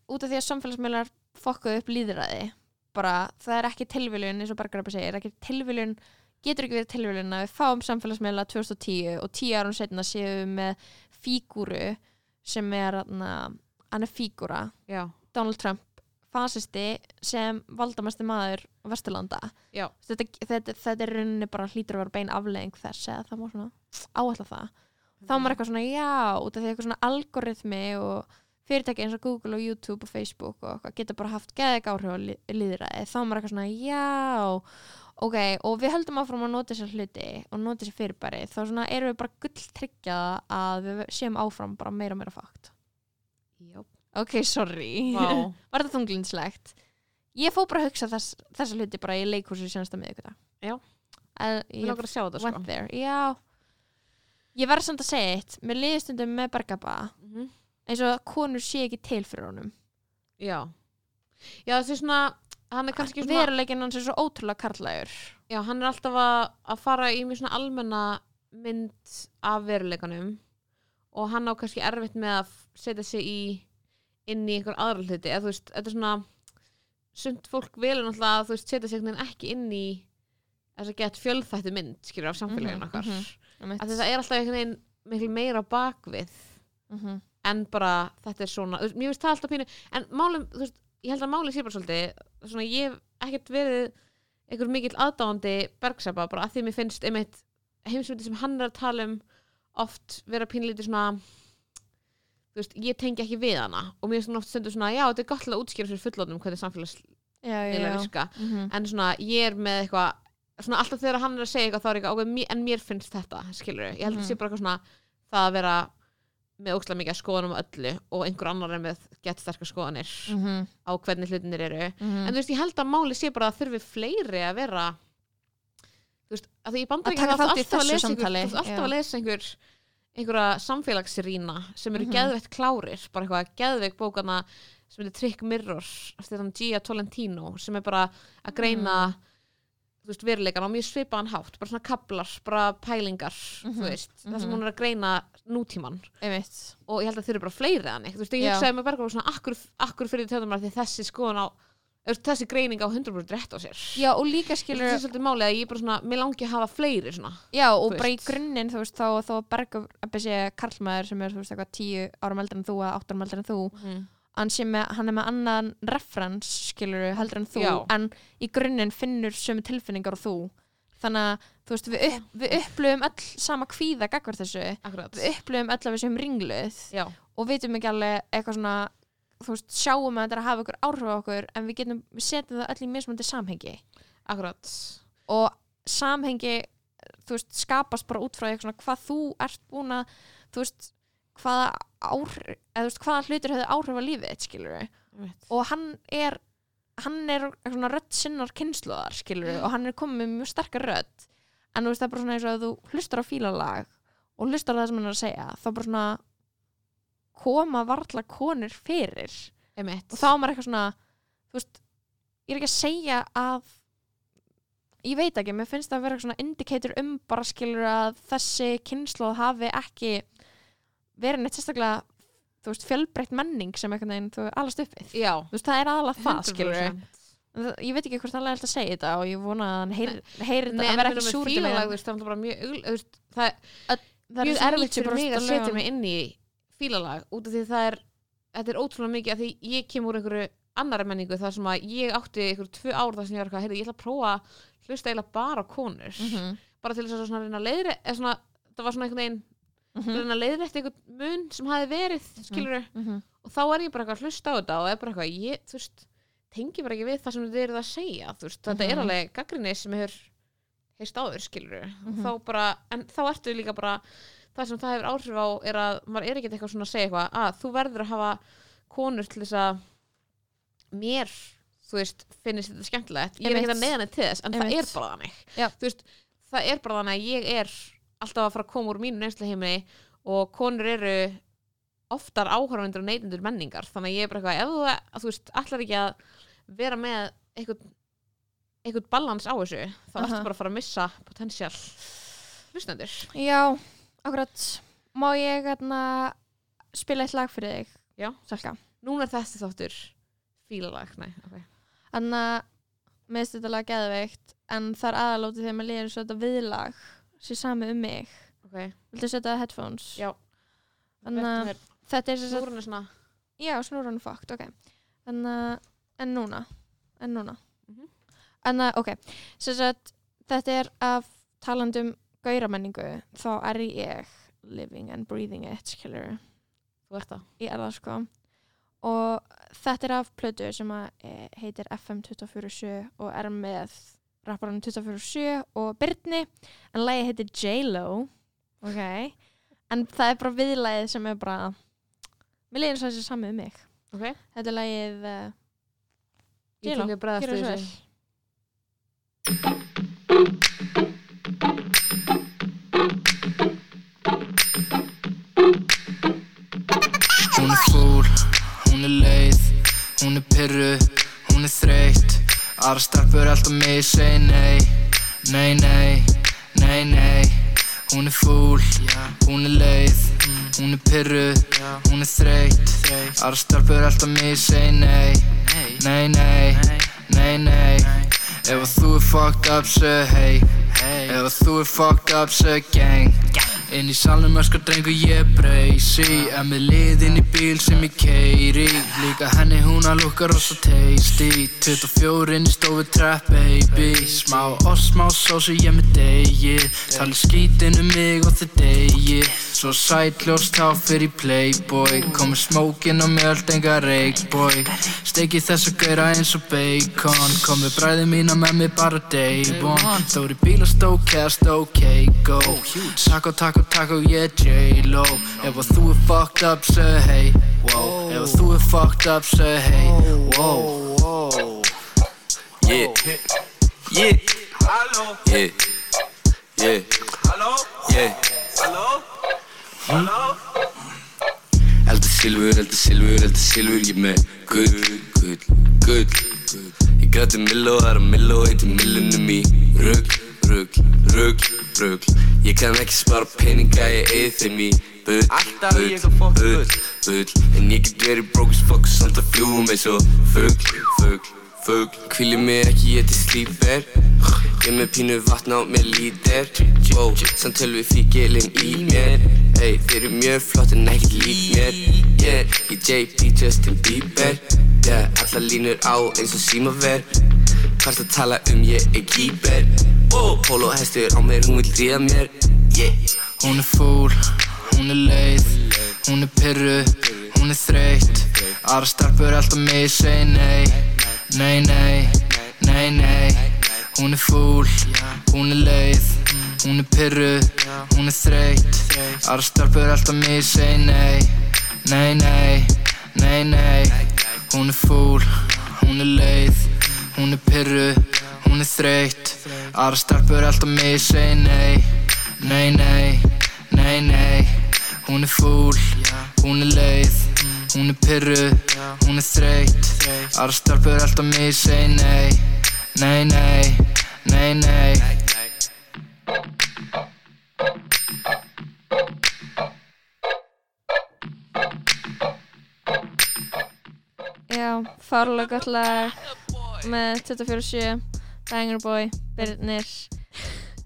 út af því að samfélagsmiðlar fokkuðu upp líðræði bara, það er ekki tilviljun eins og Bergarabbi segir, ekki tilviljun getur ekki verið tilviljun að við fáum samfélagsmiðla 2010 og 10 árum setna séum við með fígúru sem er hann er fígúra, já, Donald Trump fasisti sem valdamæsti maður á Vesturlanda þetta, þetta, þetta er rauninni bara hlýtur að vera bein afleðing þess eða það má svona áætla það. Þá er maður eitthvað svona já, út af því eitthvað svona algoritmi og fyrirtæki eins og Google og YouTube og Facebook og eitthvað geta bara haft geðeg áhrif á lí- lýðræði þá er maður eitthvað svona já ok, og við höldum áfram að nota þessar hluti og nota þessar fyrirbæri þá svona erum við bara gull tryggjaða að við séum áfram bara meira og meira fakt já. ok, sorry. Vá. var þetta þunglindslegt ég fór bara að hugsa þess, þessa hluti bara í leikhúsi senasta miðvikudag. Já. uh, Við ég langar að sjá þetta sko. já. Ég verð samt að segja eitt. Mér liði stundum með Bergaba Mhm. eins og að konur sé ekki til fyrir honum. Já. Já, þessi svona hann er kannski svona veruleikin hans er svo ótrúlega karlægur já, hann er alltaf að, að fara í mjög svona almenna mynd af veruleikanum og hann á kannski erfitt með að setja sig í inn í einhver aðra hluti eða þú veist, þetta er svona sumt fólk velur náttúrulega að þú veist setja sig ekki inn í þess að geta fjölþættu mynd skilur af samfélaginu okkar mhm. af því það er alltaf einhvern veginn miklu meira bakvið Mhm. en bara þetta er svona, mér finnst það alltaf pínu en málum, þú veist, ég held að máli sé bara svolítið, svona ég hef ekkert verið einhver mikill aðdáandi bergsapa, bara að því mér finnst einmitt heimsmyndi sem hann er að tala um oft vera pínlítið svona þú veist, ég tengi ekki við hana og mér finnst hún oft stundu svona, já, þetta er gott að útskýra fyrir fullotnum hvernig samfélagslega virka Mhm. en svona, ég er með eitthvað svona alltaf þegar hann er að segja eitthvað þá er eitthvað ákveð, en mér finnst þetta skilur ég held að Mhm. það sé bara eitthvað svona það að vera með ókslega mikið að skoðanum á öllu og einhver annar er með gett sterkar skoðanir Mhm. á hvernig hlutinir eru Mhm. en þú veist, ég held að máli sé bara að þurfi fleiri að vera þú veist, að því ég banda Að ekki að alltaf að lesa einhver, alltaf að lesa einhver einhverja samfélagsrýna sem eru Mhm. geðveitt klárir bara eitthvað geðveik bókana sem heitir Trick Mirror eftir þann Gia Tolentino sem er bara að greina Mm. Veist, veruleikan á mjög svipaðan hátt bara svona kablar, bara pælingar Mhm, þú veist, það sem mhm. hún er að greina nútíman Einmitt. og ég held að þau eru bara fleiri þannig þú veist, ég hugsaði með bergar svona akkur, akkur fyrir tjóðum að því þessi skoðun á þessi greining á 100% rétt á sér Já, og líka skilur það er svolítið málið að ég bara svona, mér langi að hafa fleiri svona Já, og bara í grunninn, þú veist, þá, þá Bergur Ebbi sé karlmaður sem er, þú veist, eitthvað tíu árum eldri en þú eða átt árum eldri en þú mm. Með, hann er með annan referens, skilur heldur en þú, Já. en í grunninn finnur sömu tilfinningar og þú. Þannig að, veist, við, upp, við upplöfum öll sama kvíða gagvar þessu. Akkurat. Við upplöfum öll við séum ringluð já, og vitum ekki alveg eitthvað svona veist, sjáum að þetta er að hafa ykkur áhrif á okkur en við getum, við setjum það öll í mismöndi samhengi. Akkurat. Og samhengi veist, skapast bara út frá eitthvað svona hvað þú ert búin að þú veist, hvaða áhrif eða veist, hvaða hlutir hefur áhrif á lífið þitt, skilur Einmitt. og hann er hann er svona rödd sinnar kynsluðar, skilur og hann er komið með mjög sterkar rödd en þú veist, það er bara svona eins og að þú hlustar á fílalag og hlustar á það sem hann er að segja þá bara svona koma varla konur fyrir Einmitt. og þá er maður eitthvað svona þú veist, ég er ekki að segja að ég veit ekki, mér finnst það að vera svona indicator um bara skilur að þessi kynnslóð hafi ekki verið neitt sérstaklega þú veist, fjölbreytt menning sem einhvern veginn þú alast uppið, já, þú veist, það er aðalega það skilur 100%. ég veit ekki hvort hann er alltaf að segja þetta og ég vona að hann heyri, þetta að vera ekki súr þú veist, það er bara mjög það er það er erfitt fyrir 90% mig að setja mig inn í fílalag út af því það er þetta er ótrúlega mikið af því ég kem úr einhverju annari menningu þar sem að ég átti einhverju tvö ár þar sem ég var eitthvað, heyrðu, ég ætla að prófa að hlusta eiginlega bara konur Mhm, bara til þess að svona reyna að leiðri það var svona einhvern veginn mhm, reyna að leiðrætt einhvern mun sem hafi verið skilur mhm. og þá er ég bara eitthvað að hlusta á þetta og er bara eitthvað, ég, þú veist tengi bara ekki við það sem þið eruð að segja veist, þetta er Mhm. alveg gaggrinni sem hefur heist áður, skilur Mhm. þá bara, en þá ertu líka bara það sem það hefur áhrif á er að maður er ekkert eitthvað svona að segja eitthvað að þú verður að hafa konur til þess að mér, þú veist finnist þetta skemmtilegt, ég er ekkert að neðan til þess en það Einmitt. er bara þannig. Þú veist, það er bara þannig að ég er alltaf að fara að koma úr mínu neynslu og konur eru oftar áhörfundur og neytendur menningar. Þannig að ég er bara eitthvað, ef þú, að, þú veist, allar ekki að vera með einhvern einhvern balans á þessu þá ertu bara að fara að missa potential hlustendur. Já, akkurat. Má ég hérna spila eitt lag fyrir þig? Já. Salka núna er þessi þáttur fílalag, nei, ok. Þannig að mér finnst þetta lag geðveikt en það er aðalótið þegar maður líður svo þetta viðlag sé sami um mig. Ok, Viltu setja headphones? já. Þannig að þetta er sem sagt snúrunni svona. Já, snúran fakt, ok. Þannig að, en núna En núna. Mhm. En að, ok. Sem sagt, þetta er af talandum gauramenningu. Þá er ég living and breathing it, skilur þú ert það. Ég er það sko. Og þetta er af plötu sem eh, heitir FM 247 og er með rapparann 247 og Byrni en lagi heitir J-Lo. Ok. En það er bara viðlagið sem er bara mér leiðir svo þessi sami um mig. Ok, þetta er lagið uh, ég J-Lo, að Gjörðu við svo. Hún er fúl, hún er leið, hún er pyrru, hún er þreytt Aðra stelpur alltaf mig segi nei, nei, nei, nei, nei. Hún er fúl, hún er leið, hún er pyrru, hún er þreytt. Aðra stelpur alltaf mig segi nei, nei, nei, nei, nei. Ef þú er fucked up, segð hey. Ef þú er fucked up, segð gang Inn í salnum öskar drengu ég breysi. En með liðin í bíl sem ég keiri Líka henni hún að lukka rosa tasty. 24 inn í stofu trap baby. Smá og smá sósu ég með degi. Tali skítinn um mig og þið degi. Svo sætljóst þá fyrir playboy. Komið smókin og mjöld enga reikboy Steiki þess að gæra eins og bacon. Komið bræði mína með mig bara day one Stóri bíl og stókast ok Taco taco taco yeah J-Lo Ef að þú er fucked up say hey wow. Ef að þú er fucked up say hey wow. Yeah, yeah, yeah, yeah, yeah. Elda silfur, elda silfur, elda silfur Ég með gull, gull, gull Ég græti milló, það er að milló Eittir millunum í rugg, rugg, rugg, rugg Ég kann ekki spara peninga, ég eigi þeim í bull, bull, bull, bull. En ég get verið broke as fuck Samt að fljúum eins og fugg, fugg, fugg Hvíli mig ekki, ég til slíper Ég með pínu vatn á mér lítir. Wow, samt tölvi fíkilinn í mér. Ey, þeir eru mjög flott en ekkert lík mér. Yeah, ég JP Justin Bieber. Yeah, alla línur á eins og símaver Hvart að tala um ég er kýper Wow, polo hestur á mér, hún vil ríða mér. Yeah, Hún er fúl, hún er leið, hún er pyrru, hún er þreytt. Aðra stelpur alltaf mig segi nei, nei, nei, nei, nei. Hún er fúl, hún er leið, hún er pyrru, hún er þreytt. Aðra stelpur alltaf mig segi nei, nei, nei, nei, nei. Hún er fúl, hún er leið, hún er pyrru, hún er þreytt. Aðra stelpur alltaf mig segi nei Nei, nei, nei, nei. Hún er fúl, hún er leið. Hún er pyrru, hún er þreytt. Aðra stelpur alltaf mig segi nei Nei, nei, nei, nei. Já, fárlega gott lag með 24-7 Banger Boy, Birnir.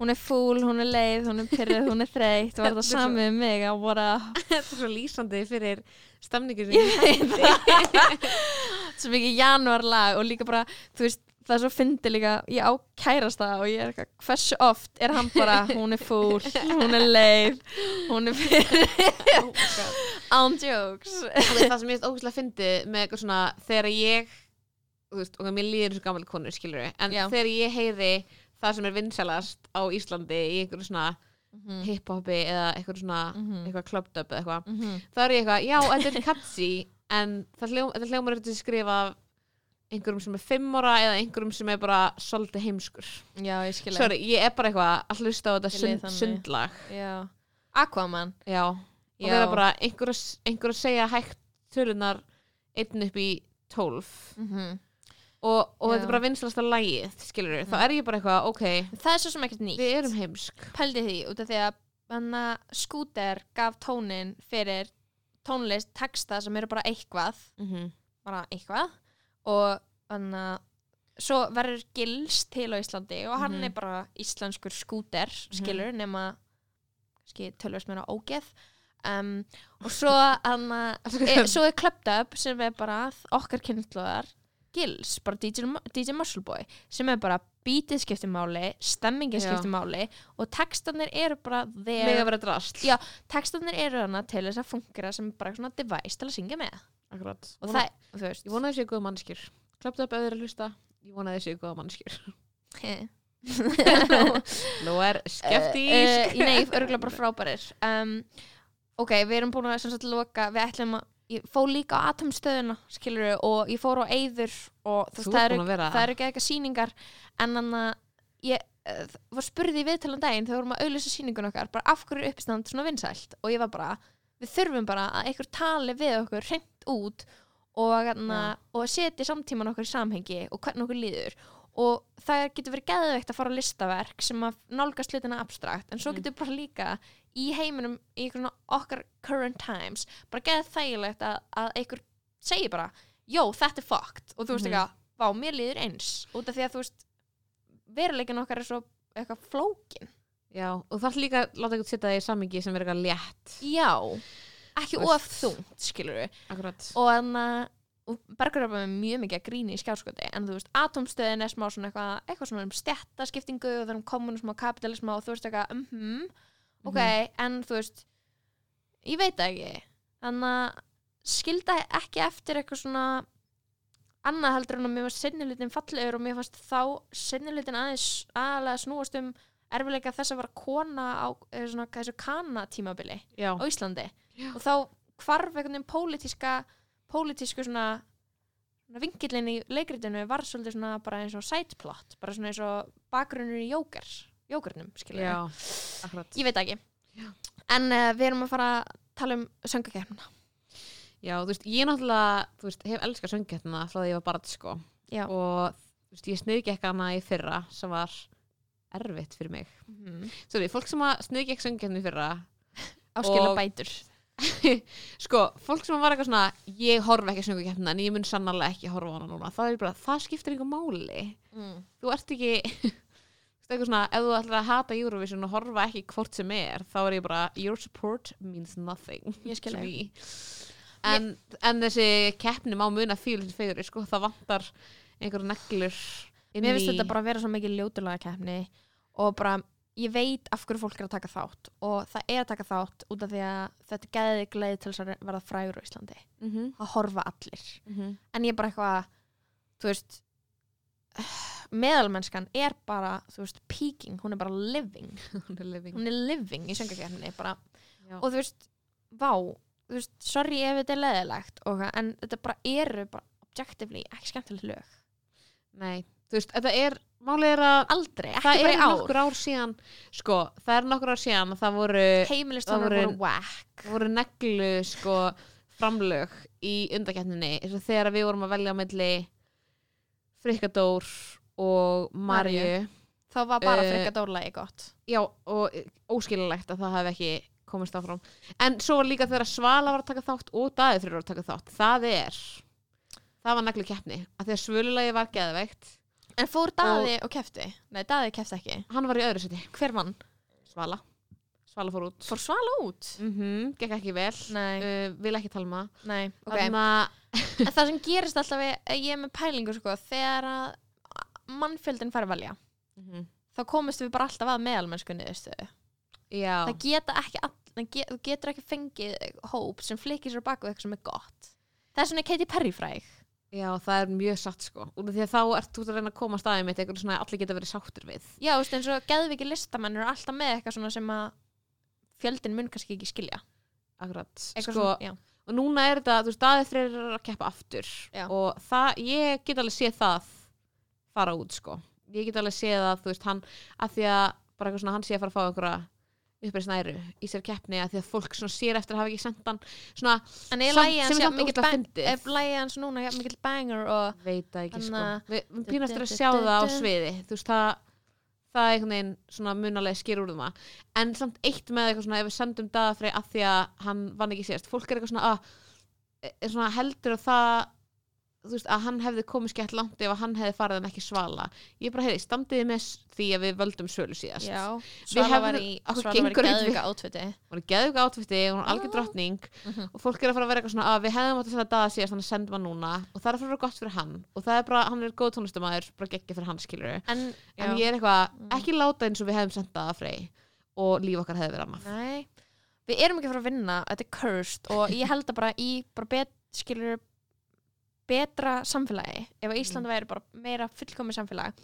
Hún er fúl, hún er leið, hún er pyrruð, hún er þreytt. Var þetta samið um mig? Að voru Þetta er svo lýsandi fyrir það. Svo mikið janúar lag og líka bara, þú veist, það er svo fyndi líka. Ég á kærasta og ég er eitthvað Hversu oft er hann bara, hún er fúl, hún er leið, hún er pyrruð Án jokes. Það sem ég veist ógæslega fyndi með eitthvað svona þegar ég veist, og mér líður eins og gammal konur skilur en Já. þegar ég heyri það sem er vinsalast á Íslandi í einhverju svona Mhm. hip-hopi eða einhverju svona Mhm. eitthvað clubbed up eða eitthvað Mhm. þá er ég eitthvað, já, þetta er catchy en það hljóm, þetta hljómar að skrifa einhverjum sem er fimm ára eða einhverjum sem er bara svolítið heimskur Já, ég skilja Sorry, ég er bara eitthvað að hlusta á þetta sund, sundlag Já Aquaman Já, og Já. vera bara einhver, að- segja hægt tölunar einn upp í tólf mm og, og þetta er bara vinslasta lægið skilur við, þá er ég bara eitthvað, ok. Það er svo sem ekkert nýtt. Við erum heimsk. Pældi því út af því að hana, skúter gaf tónin fyrir tónlist, texta sem eru bara eitthvað. Mm -hmm. bara eitthvað. Og þannig að svo verður gils til á Íslandi og hann Mhm. er bara íslenskur skúter skilur nema kannski tölvist mér á ógeð. Um, og svo, hana, e, svo er Clubbed Up sem er bara okkar kynnslóðar gils, bara DJ, DJ Muscle Boy sem er bara beatið skiptir máli stemmingin Já. skiptir máli og textarnir eru bara Já, textarnir eru hana til þess að fungera sem bara svona device til að syngja með. Akkurat. og Vona, það, þú veist. Ég vona að þessi góða mannskjur klappt upp auðvitað að hlusta. Ég vona að þessi góða mannskjur nú er skeptísk. Uh, Nei, örgulega bara frábærir. Um, Ok, við erum búin að sagt loka, við ætlum að ég fór líka á atomstöðuna skilur og ég fór á eyður og þú veist, það eru, það eru ekki eitthvað sýningar en hann að ég uh, var spurði í viðtalan daginn þegar við vorum að auðlýsa sýningun okkar bara af hverju er uppistand svona vinsælt? Og ég var bara, við þurfum bara að einhver tali við okkur hreint út og, hana, og setja samtíman okkur í samhengi og hvernig okkur líður. Og það getur verið geðveikt að fara á listaverk sem að nálgast hlutina abstrakt en svo Mm. getur bara líka í heiminum í okkar current times bara geða þægilegt að, að einhver segir bara, jó þetta er fucked. Og þú veist Mhm. eitthvað, vá mér líður eins. Út af því að þú veist veruleikin okkar er svo eitthvað flókin Já, og það er líka láta eitthvað setja það í sammingi sem er eitthvað létt. Já, ekki of þungt skilur við Akkurat. Og þannig að Bergur er mjög mikið að gríni í skjáskoti en þú veist, atomstöðin er smá svona eitthvað eitthvað svona um stjættaskiptingu og það er um kommunism og kapitalism og þú veist eitthvað mhm, ok, en þú veist ég veit ekki. Þannig að skilda ekki eftir eitthvað svona annað heldur en að mér var sennilutin fallegur og mér fannst þá sennilutin aðeins aðalega snúast um erfileika þess að vera kona á eh, svona, þessu kana tímabili Já, á Íslandi. Og þá hvarf einhvern veginn pólitíska pólitísku svona, vingillin í leikritinu var svolítið svona bara eins og sideplot bara svona eins og bakgrunnur í jóker já, akkurat. Ég veit ekki. En uh, við erum að fara að tala um söngakefna Já, þú veist, ég náttúrulega, þú veist, hef elskað söngkeppnina frá því ég var barn, sko. Já, og veist, ég sniðgekk hana í fyrra sem var erfitt fyrir mig. Mhm. Sorry, fólk sem að sniðgekk söngkeppni í fyrra áskilja bætur. Sko, fólk sem var eitthvað svona ég horf ekki söngkeppnina en ég mun sannarlega ekki horfa á hana núna, það bara, það skiptir einhver máli. Mm. þú ert ekki eitthvað svona, ef þú ætlar að hata Eurovision og horfa ekki hvort sem er, þá er ég bara your support means nothing Ég skil to þig. me. en, en þessi keppni má muna fíl til fegur sko, það vantar einhver neglur mér finnst þetta bara að vera svo mikið ljótulega kefni og bara ég veit af hverju fólk er að taka þátt og það er að taka þátt út af því að þetta geðið gleði til að verða frægur á Íslandi Mhm, að horfa allir mhm. en ég er bara eitthvað þú veist meðalmennskan er bara þú veist, peaking, hún er bara living. Hún er living. hún er living í Já. og þú veist, vá þú veist, sorry ef þetta er leðilegt en þetta bara eru bara objectively ekki skemmtileg lög. Nei, þú veist, þetta er málið er að aldrei, ekki það bara er í ár. nokkur ár síðan sko, það er nokkur ár síðan að það voru það voru- voru voru neglu sko framlög í og þegar við vorum að velja á milli Frikadór og Marju þá var bara Eh, frikka dórlagi gott. já og óskilulegt að það hef ekki komist áfram. En svo var líka þegar Svala var að taka þátt og Daði fyrir að taka þátt. Það er það var neglu keppni að því að svölulegi var geðveikt. En fór Daði og, kefti? nei, Daði kefti ekki. Hann var í öðru seti, hver vann? Svala. Svala fór út. Fór Svala út? mm gekk ekki vel. Nei, uh, vil ekki tala um það. Nei, ok. Þannig að en það sem gerist alltaf við, ég er með pælingu sko, þegar að mannfjöldin fær að velja. Mhm. þá komist við bara alltaf að meðalmennsku niðurstöðu já, það geta ekki all, get, getur ekki fengið hóp sem flikir sér bak við eitthvað sem er gott. Það er svona Katy Perry fræg. Já, það er mjög satt sko. Af því að þá ert þú að reyna að koma að staðið mitt eitthvað svona að allir geta verið sáttir við. Já, þú veist eins og geðviki listamenn eru alltaf með eitthvað svona sem að fjöldin mun kannski ekki skilja. Akkurat, eitthvað sko, svona, og núna er þetta, þú veist, staðið þreir eru að keppa aftur. Já. og það, ég get alveg séð það fara út sko. Ég get alveg séð að, þú veist, hann að því að bara eitthvað svona, hann sé að fara að fá einhverja uppreið snæru í sér keppni að því að fólk svona sér eftir að hafa ekki sendt hann. Svona, er sem er samt ógeðslega bang- fyndið. er lægi hans núna jafn mikill banger og veit það ekki sko. Að- við við pínast að sjá það á sviði. Þú veist það það er einhvern veginn svona munalega skýr úr það en samt eitt með eitthvað svona ef við sendum dagafrey að því að hann vann ekki síðast. Fólk er eitthvað svona að er svona heldur að það veist að hann hefði komið skett langt ef hann hefði farið en ekki svala. Ég bara heiði standiði með því að við völdum sölu síðast? Já, Svala var hefðum- í okkur Svala var í geðvika átfiti hún geðvika er algjör drottning. Mhm. og fólk er að fara að vera eitthvað svona að við hefðum átt að senda daga síðast þannig að senda maður núna. Og það er að fara að vera gott fyrir hann. Og það er bara, hann er góð tónlistamæður bara geggja fyrir hann skilur en, en ég er eitthvað, ekki láta eins og við hefðum sendað hefði við erum ekki að fara að vinna þetta er cursed og ég held að bara í bara bet, skilur betra samfélagi ef að Ísland væri bara meira fullkomi samfélag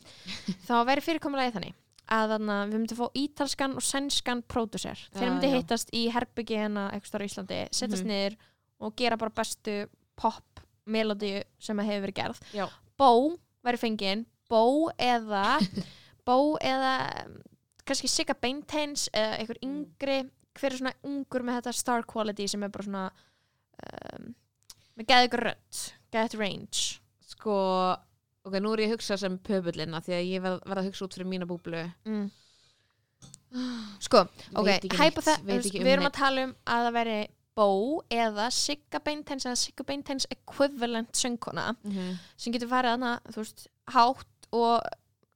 þá væri fyrirkomulagi þannig að þannig að við myndum fá ítalskan og sænskan pródusser, þeir myndi já. hittast í herbyggi hérna eitthvað stóra í Íslandi, setjast Mhm. niður og gera bara bestu pop melodíu sem að hefur verið gerð Já. Bó væri fengin Bó eða Bó eða um, kannski Sigga Beinteins eða einhver yngri hver er svona ungur með þetta star quality sem er bara svona um, með ykkur rödd geðið range. Sko, ok, nú er ég að hugsa sem pöbullina því að ég verð, verð að hugsa út fyrir mína búblu. Mm. sko, ok, hæpa það veit ekki um við erum að tala um að það veri Bó eða Sigga Beinteins eða Sigga Beinteins equivalent söngkona mm -hmm. sem getur farið þarna, þú veist, hátt og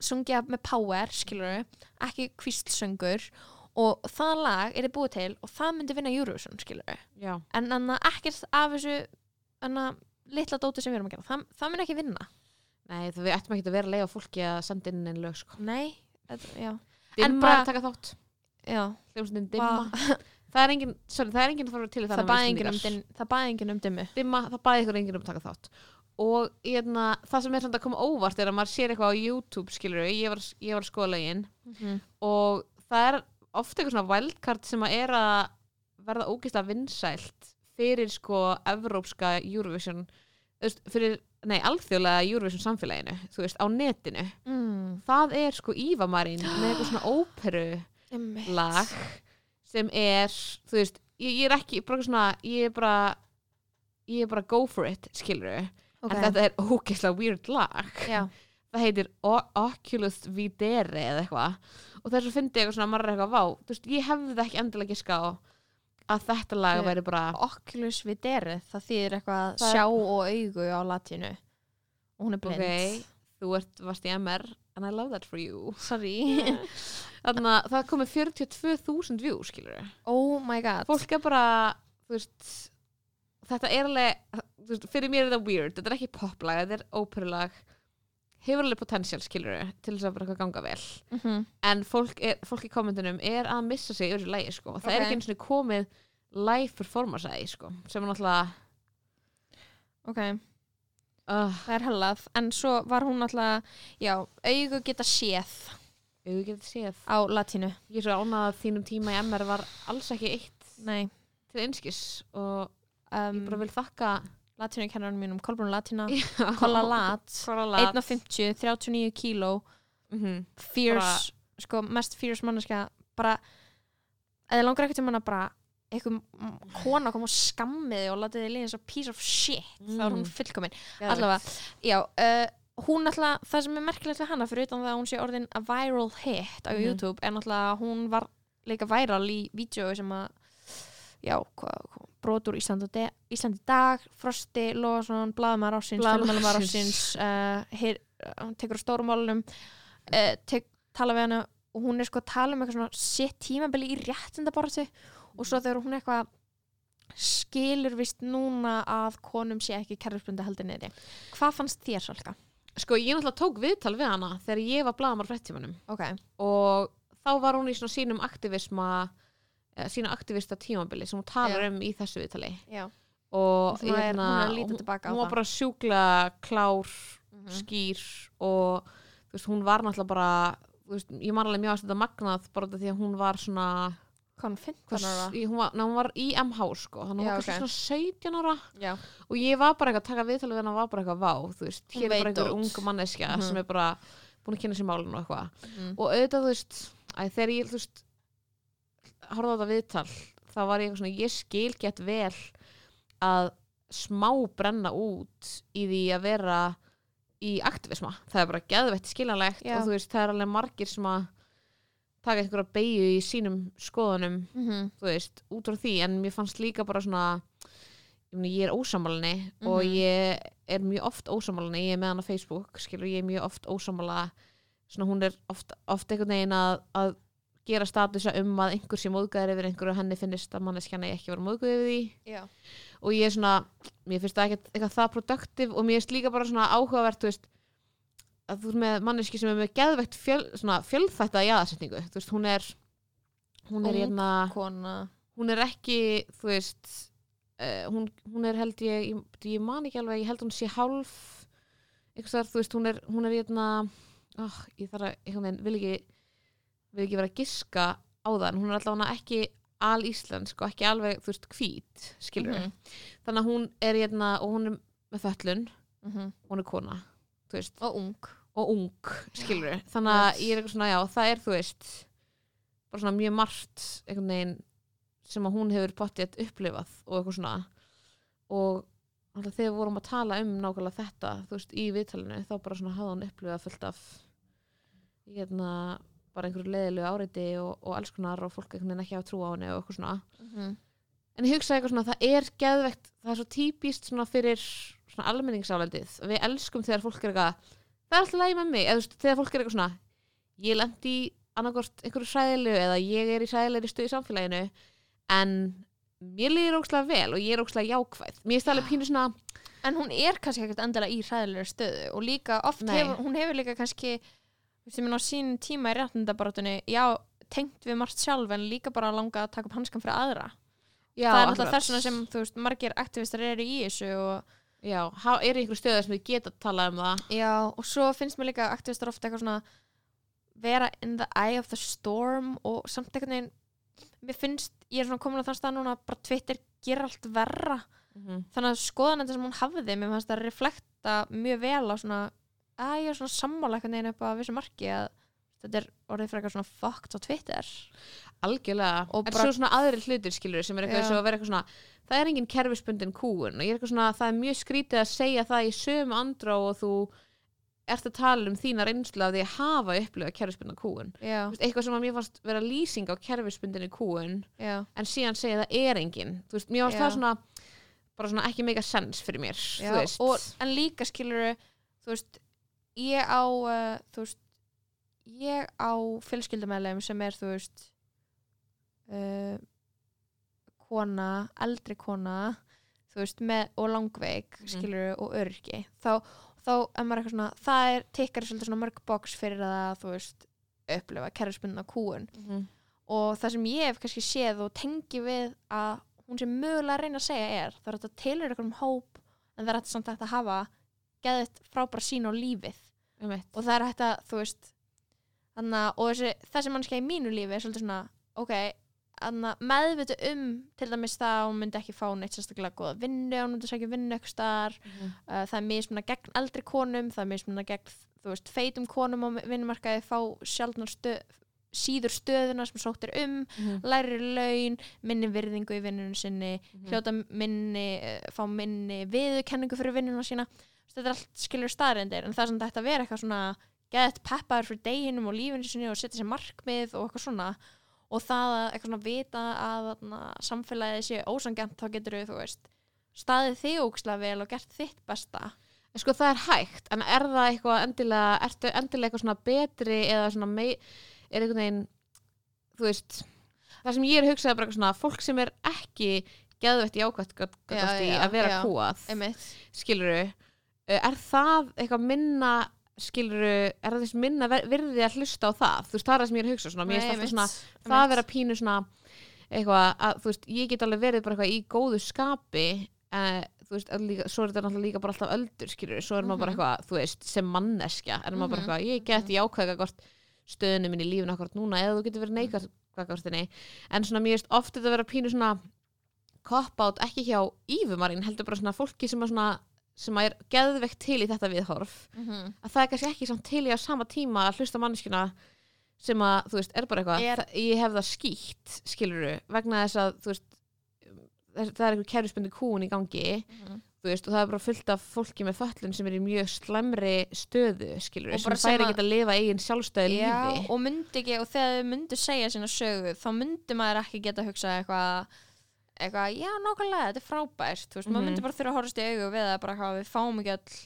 sungja með power, skilur ekki kvíslsöngur. Og það lag er þið búið til og það myndi vinna Eurovision, skilur en þannig að ekkert af þessu þannig að litla dóti sem við erum að gera. Það, það myndi ekki vinna. Nei, þú ættum ekki að vera að leiða fólki að senda inn einn lög sko. nei, þetta, já, Dimma En bara- taka þátt. Já. Hljómsveitin Dimma. Það er engin, sorry, það er engin að fara til í það baði enginn um, din- það baði enginn um dimmu. Dimma, það bæði ykkur enginn um að taka þátt. Og hérna, það sem er samt að koma óvart er að maður sér eitthvað á YouTube skilur ég var, ég var að skoða lögin. Og það er ofta eitthvað svona wildcard sem að er að verða ógeðslega vinsælt fyrir sko evrópska Eurovision veist, fyrir, nei, alþjóðlega Eurovision samfélaginu, þú veist, á netinu. Mm. það er sko Íva Marín með eitthvað svona óperu lag sem er, þú veist, ég, ég er ekki bara svona, ég er bara ég er bara go for it, skilur Ok. en þetta er ógeðslega weird lag. Já, það heitir Oculus Videre eða eitthvað. Og þess að fyndi eitthvað svona er eitthvað vá, þú veist, ég hefði ekki endilega giska á að þetta lag væri bara Oculus videre það þýðir eitthvað Það sjá og augu á latínu. Og hún er blind. Ok, þú ert, varst í MR and I love that for you. Sorry. Þannig að það komið 42.000 view, skilur oh my god. Fólk er bara, veist þetta er alveg veist, fyrir mér er þetta weird, þetta er ekki poplag þetta er óperulag hefur alveg potential, skilur til þess að bara eitthvað ganga vel Mhm. en fólk, er, fólk í kommentunum er að missa sig yfir þessu lægi sko. það er Ok. ekki eins og komið live performance að því sko. sem er náttúrulega ok, uh, það er hellað en svo var hún alltaf já, augu geta séð við getum séð á latínu ég er svo ánað að þínum tíma í MR var alls ekki eitt nei, til einskis og um, ég bara vil þakka latínu kennarinn mínum Kolbrún Latína. Kolla Lat Kolla Lat 1.50, 39 kíló Mhm. fierce, sko, mest fierce manneska bara, eða langar ekkert um hana bara eitthvað kona kom og skammiði og látið þið líða eins og piece of shit þá er hún Mm. fullkomin Geðveikt. allavega, já uh, hún alltaf, það sem er merkilegt við hana fyrir utan það að hún sé orðin a viral hit á Mhm. YouTube er náttúrulega að hún var líka viral í vídeo sem að já, hvað, hva, brotur Ísland og de, Ísland í dag, Frosti Lóðarsson, Blaðamaður Fjölmælumar ársins. ásins uh, uh, hún tekur á stórumálunum uh, tek, tala við hana og hún er sko að tala um eitthvað svona sitt tímabili í réttindabortu og svo þegar hún eitthvað skilur vist núna að konum sé ekki kerfisbundi heldur niðri hvað fannst þér svolga? sko ég náttúrulega tók viðtal við hana þegar ég var blaðamar fréttímanum ok, og þá var hún í svona sínum aktivisma eh, sína aktivista tímabili sem hún talar um í þessu viðtali. Og er- hérna, hún hún- hún var bara sjúkla klár Mhm. skýr og veist, hún var náttúrulega bara veist, ég man alveg mjög að þetta magnað bara því að hún var svona hvað, 15 hvers, í, hún, var, ná, hún var í MH sko. Já, var kannski svona 17 ára. Já, og ég var bara eitthvað að taka viðtalið við hennar var bara eitthvað vá, þú veist, Hún hér er bara einhver út. ung manneskja Mhm. sem er bara búin að kynna sér málun og eitthvað. Mhm. og auðvitað, þú veist, að þegar ég, þú veist horfði á þetta viðtal þá var ég eitthvað svona, ég skil gett vel að smá brenna út í því að vera í aktivisma, það er bara geðveitt skiljanlegt Já. og þú veist, það er alveg margir sem að taka einhverja beigju í sínum skoðunum Mhm. þú veist, út frá því en mér fannst líka bara svona ég, meina, ég er ósamálinni og Mhm. ég er mjög oft ósamálinni ég er með hann á Facebook, skilur, ég er mjög oft ósamála svona hún er oft, oft einhvern veginn að, að gera statusa um að einhver sé móðgæður yfir einhverju og henni finnist að manneskjana ekki vera móðgæður yfir því. Já, og ég er svona, mér finnst það ekkert eitthvað það produktiv og mér finnst líka bara svona áhugavert þú veist, að þú ert með manneski sem er með geðvegt fjöl, svona fjölþætta jaðarsetningu, þú veist, hún er hún er hérna hún er ekki, þú veist uh, hún, hún er held ég, ég ég man ekki alveg, ég held hún sé hálf eitthvað þú veist, hún er hún er hérna, oh, ég þarf að veginn, vil ekki vil ekki vera að giska á það, en hún er allavega ekki al-íslensk og ekki alveg, þú veist, hvít skilur Mhm. þannig að hún er hérna, og hún er með föllun Mhm. hún er kona, þú veist. Og ung. Og ung, skilur þannig að Yes. ég er eitthvað svona, já, það er, þú veist bara svona mjög margt einhvern veginn sem að hún hefur pottið upplifað og eitthvað svona. Og alltaf þegar við vorum að tala um nákvæmlega þetta, þú veist, í viðtalinu þá bara svona hafði hún upplifað fullt af hérna bara einhverju leðilegu áreiti og, og alls konar og fólk einhvern veginn ekki hafa trú á henni og eitthvað svona. Mhm. en ég hugsaði eitthvað svona, það er geðvegt það er svo típist svona fyrir svona almenningsálældið við elskum þegar fólk er eitthvað það er alltaf lægi með mig. Eða, þú veist, þegar fólk er eitthvað svona ég lendi í annarkort einhverju hræðilu eða ég er í stuð í samfélaginu. En mér líður ókslega vel og ég er ókslega jákvæð. Mér finnst það alveg pínu svona en hún er kannski ekkert endilega í hræðilega stöðu og líka oft Nei. hefur, hún hefur líka kannski sem er á sín tíma í réttindabarátunni já, tengt við margt sjálf en líka bara langa að taka upp hanskan fyrir aðra. Já, það er akkurat. þess vegna sem veist, margir aktivistar eru í þessu og, já, er í einhverju stöðu sem við geta að tala um það? Já, og svo finnst mér líka aktivistar ofta eitthvað svona vera in the eye of the storm og samt einhvern veginn mér finnst, ég er svona komin á þann stað núna bara Twitter gerir allt verra. Mm þannig að skoðanandi sem hún hafði mér fannst að reflekta mjög vel á svona að ég er svona sammála einhvern veginn upp á vissu marki að þetta er orðið fyrir eitthvað svona fucked á Twitter. Algjörlega, Og en bara- svo svona aðrir hlutir skilur sem er eitthvað eins og að vera eitthvað svona það er engin kerfisbundin kúun og ég er eitthvað svona það er mjög skrítið að segja það í sömu andrá og þú ert að tala um þína reynslu af því að hafa upplifa kerfisbundin kúun já, Þú veist, eitthvað sem að mér fannst vera lýsing á kerfisbundinni kúun já, en síðan segja það er engin. Þú veist, mér fannst Já. það svona bara svona ekki mega sens fyrir mér þú veist. og, en líka skilur þú veist ég á uh, þú veist ég á fjölskyldumæðlegum sem er þú veist uh, kona, eldri kona þú veist, með, og langveik Mhm. skilur og öryrki þá, þá er maður eitthvað svona það er tikkar svolítið svona mörg box fyrir að þú veist, upplifa kerfisbundna kúun Mhm. og það sem ég hef kannski séð og tengi við að hún sem mögulega að reyna að segja er það er þetta tilur ykkur um hóp en það er þetta samt að hafa geðið frábæra sín á lífið Einmitt. og það er hægt að, þú veist þannig að, og þessi, þessi mannskja í mínu lífi er svolítið svona, ok meðvitu um til dæmis það að hún myndi ekki fá neitt sérstaklega góða vinnu hún myndi sækja vinnu eitthvað staðar Mhm. uh, það er mismunna gegn eldri konum það er mismunna gegn, þú veist, feitum konum á vinnumarkaði fá sjálfnar stöð síður stöðuna sem sótt er um Mhm. læri laun, minni virðingu í vinnunum sinni, Mhm. hljóta minni uh, fá minni viðurkenningu fyrir vinnunum sína, þetta er allt skilur staðarindir en það er sem þetta að vera eitthvað svona geðið peppaður fyrir deginum og lífinu og setja sér markmið og eitthvað svona. Og það að eitthvað svona vita að samfélagið sé ósangjant þá getur þú veist staðið þig ókslega vel og gert þitt besta. En sko það er hægt, en er það eitthvað endilega, ertu endilega eitthvað svona betri eða svona mei, er einhvern veginn, þú veist, það sem ég er að hugsa er bara eitthvað svona, fólk sem er ekki geðvett í ákvæmt að vera já. kúað, skiluru, er það eitthvað minna, skiluru, er það þess minna virði að hlusta á það, þú veist, það er það sem ég er að hugsa svona, mér finnst það að vera pínu svona eitthvað að, þú veist, ég get alveg verið bara eitthvað í góðu skapi uh, þú veist, líka, svo er þetta náttúrulega líka bara alltaf öldur, skilur, svo er maður bara Mhm. eitthvað þú veist, sem manneskja, er maður bara Mhm. eitthvað ég get í ákveða hvort stöðunum minn í lífinu akkord núna, eða þú getur verið neikvæð hvort en svona mér veist oft þetta vera pínu svona cop-out, ekki hjá ífumarinn, heldur bara svona fólki sem að svona sem að er geðveikt til í þetta viðhorf Mhm. að það er kannski ekki samt til í að sama tíma að hlusta á manneskina sem að, þú veist, er bara eitthvað Er- "Það- ég hef það skýtt, skiluru vegna þess að, þú veist það er einhver kerfisbundi kúun í gangi Mhm. þú veist, og það er bara fullt af fólki með föllun sem er í mjög slemri stöðu skiluru, sem að- ekki að lifa eigin sjálfstæði Já, lífi og ekki, og þegar þau myndu segja sína sögu, þá myndi maður ekki geta hugsað eitthvað eitthvað, já, nákvæmlega, þetta er frábært þú veist, Mhm. maður myndi bara þurfa að horfast í augu við að bara hvað við fáum ekki öll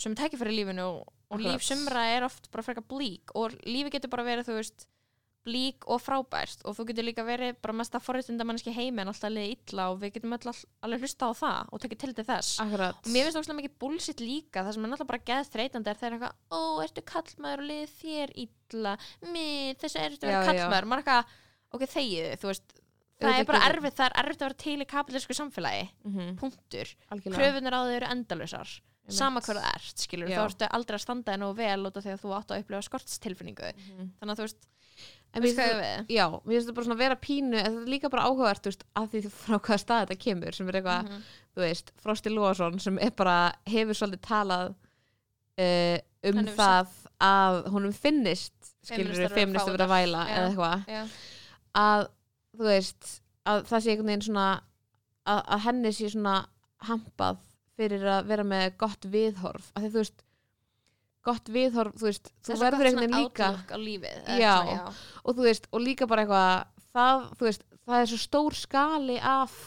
sem tekja fyrir lífinu og, og Akkurat. líf sumra er oft bara frekar blík og lífi getur bara verið, þú veist blík og frábært og þú getur líka verið bara mest að forréttinda manneski heimi en alltaf liðið illa og við getum öll all, alveg hlusta á það og tekið til til þess Akkurat og mér finnst það óslega mikið bullshit líka það sem er náttúrulega bara geð þreytandi er þegar eitthvað ó, ertu kallmaður og liðið þér illa mér, ertu að Já, já. kallmaður maður er eitthvað, ok, þegið, þú veist það er bara erfitt, það er erfitt að vera til í kapitalísku samfélagi, mm punktur. Algjörlega. Kröfunar á þau eru endalausar. Einmitt. sama hvað það ert, skilur, þá ertu aldrei að standa þér nógu vel út af því að þú átt að upplifa skortstilfinningu. Mhm. þannig að þú veist, En mér finnst þetta bara svona vera pínu en þetta er líka bara áhugavert, veist, að því frá hvaða stað þetta kemur, sem er eitthvað, Mhm. þú veist Frosti Lóasson sem er bara hefur svolítið talað uh, um hefur það að honum finnist skilur Feministar feminist að að væla eða eitthvað, að þú veist, að það sé einhvern veginn svona að, að henni sé svona hampað fyrir að vera með gott viðhorf, að því þú veist gott viðhorf, þú veist, þú verður einhvern veginn líka lífið Já. svona, já. og þú veist, og líka bara eitthvað það, þú veist, það er svo stór skali af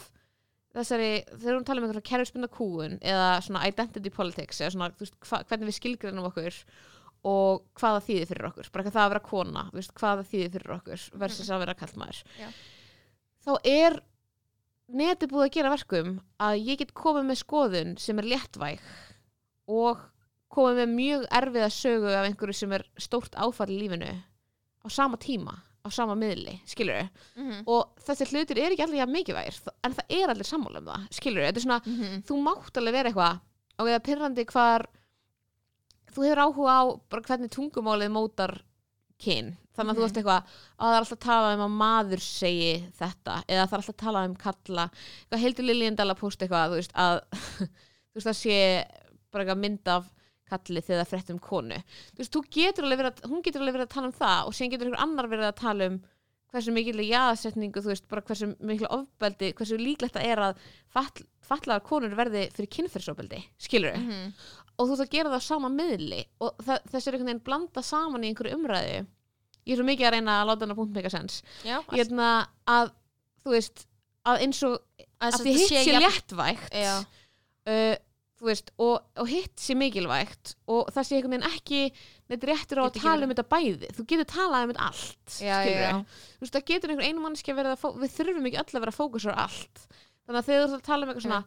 þessari, þegar hún tala um einhverja kerfisbunda kúun eða svona identity politics eða svona, þú veist, hva, hvernig við skilgreinum okkur og hvaða þýðir fyrir okkur bara eitthvað það að vera kona, þú veist, hvaða þýðir fyrir okkur versus að vera kallmaður Já. Þá er neti búið að gera verkum að ég get komið með skoðun sem er léttvæg og komið með mjög erfiða sögu af einhverju sem er stórt áfall í lífinu á sama tíma, á sama miðli skilur Mhm. og þessi hlutir er ekki allir jafn mikilvægir en það er allir sammála um það, skilur þetta er svona, Mhm. þú mátt alveg vera eitthvað og eða pyrrandi hvar þú hefur áhuga á hvernig tungumálið mótar kyn þannig að þú Mhm. ert eitthvað að það er alltaf að tala um að maður segi þetta eða það er alltaf að tala um kalla eitthvað heldur Liljendal að posta eitthvað veist að þú veist að sé bara eitthvað mynd af kalli þegar það frétt um konu þú veist, þú getur alveg verið að, hún getur alveg verið að tala um það og síðan getur einhver annar verið að tala um hversu mikil jáðsetningu, þú veist, bara hversu mikil ofbeldi, hversu líklegt það er að fall, fallaðar konur verði fyrir kynferðsofbeldi, skilur Mhm. Og þú ert að gera það á sama miðli og það, þessi er einhvern veginn blanda saman í einhverju umræðu. Ég er svo mikið að reyna að láta hana punkt make a sense. Já, ég hérna að, þú veist að eins og, að að því hitt sé léttvægt uh, þú veist, og, og hitt sé mikilvægt og það sé einhvern veginn ekki neitt réttur á að tala um þetta bæði. Þú getur talað um þetta allt Já, já. þú veist, það getur einhver einu mannskja verið að fó- við þurfum ekki öll að vera að fókusur allt þannig að þegar þú ert að tala um eitthvað svona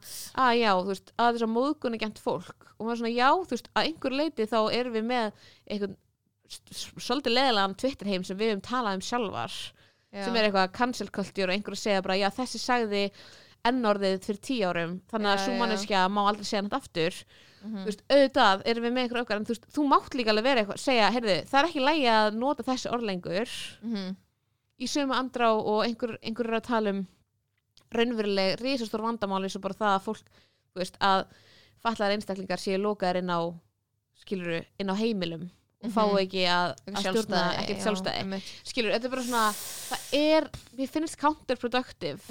að já, þú veist, að þess að móðgunni gent fólk og maður svona, já, þú veist, að einhver leiti þá erum við með s- svolítið leðilegan Twitterheim sem við um sjálfar Já. sem er eitthvað cancel culture og einhver að segja bara, já, þessi sagði ennorðið fyrir tíu árum þannig að manneskja má aldrei segja hann aftur Mhm. þú veist, auðvitað erum við með einhver okkar en þú veist, þú mátt líka alveg vera eitthvað segja, heyrðu, það er ekki lægi að nota þessi orðlengur Mhm. í sömu andrá og einhver, einhver er að tala um raunveruleg risastór vandamáli svo bara það að fólk þú veist, að fallar einstaklingar séu lokaðir inn á skiluru, inn á heimilum og fá Mhm. ekki að, að stjórna ekkert sjálfstæði. skilur, þetta er bara svona það er, mér finnst counterproductive.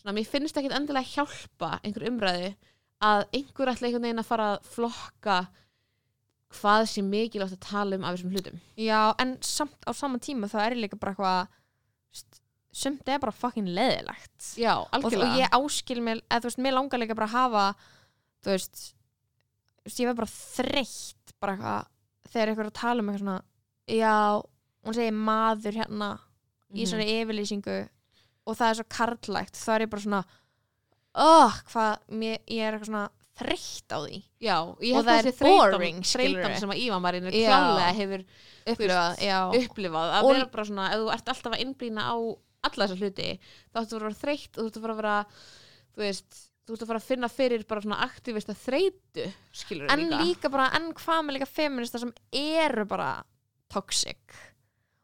Svona, mér finnst ekkert endilega hjálpa einhver umræðu að einhver ætla einhvern veginn að fara að flokka hvað sé mikilvægt að tala um af þessum hlutum. Já, en samt á sama tíma þá er líka bara eitthvað sumt er bara fucking leðilegt já, og, algjörlega og ég áskil mér, eða þú veist, mér langar líka bara að hafa þú veist, ég var bara þreytt bara eitthvað, þegar ykkur er að tala um eitthvað svona, já hún segir maður hérna í Mhm. svona yfirlýsingu og það er svo karlægt, þá er ég bara svona oh, hvað, mér, ég er eitthvað svona þreytt á því. Já, Og það að er boring, þreytan sem að Ívan var inn Já. klálega hefur upplifað, upplifað að Og- vera bara svona, ef þú ert alltaf að innblýna á alla þessa hluti, þá ættu að vera þreytt og þú ert að að vera þú veist, þú ert að fara að finna fyrir bara svona aktivista þreytu, en líka. bara, en hvað með líka feminista sem eru bara toxic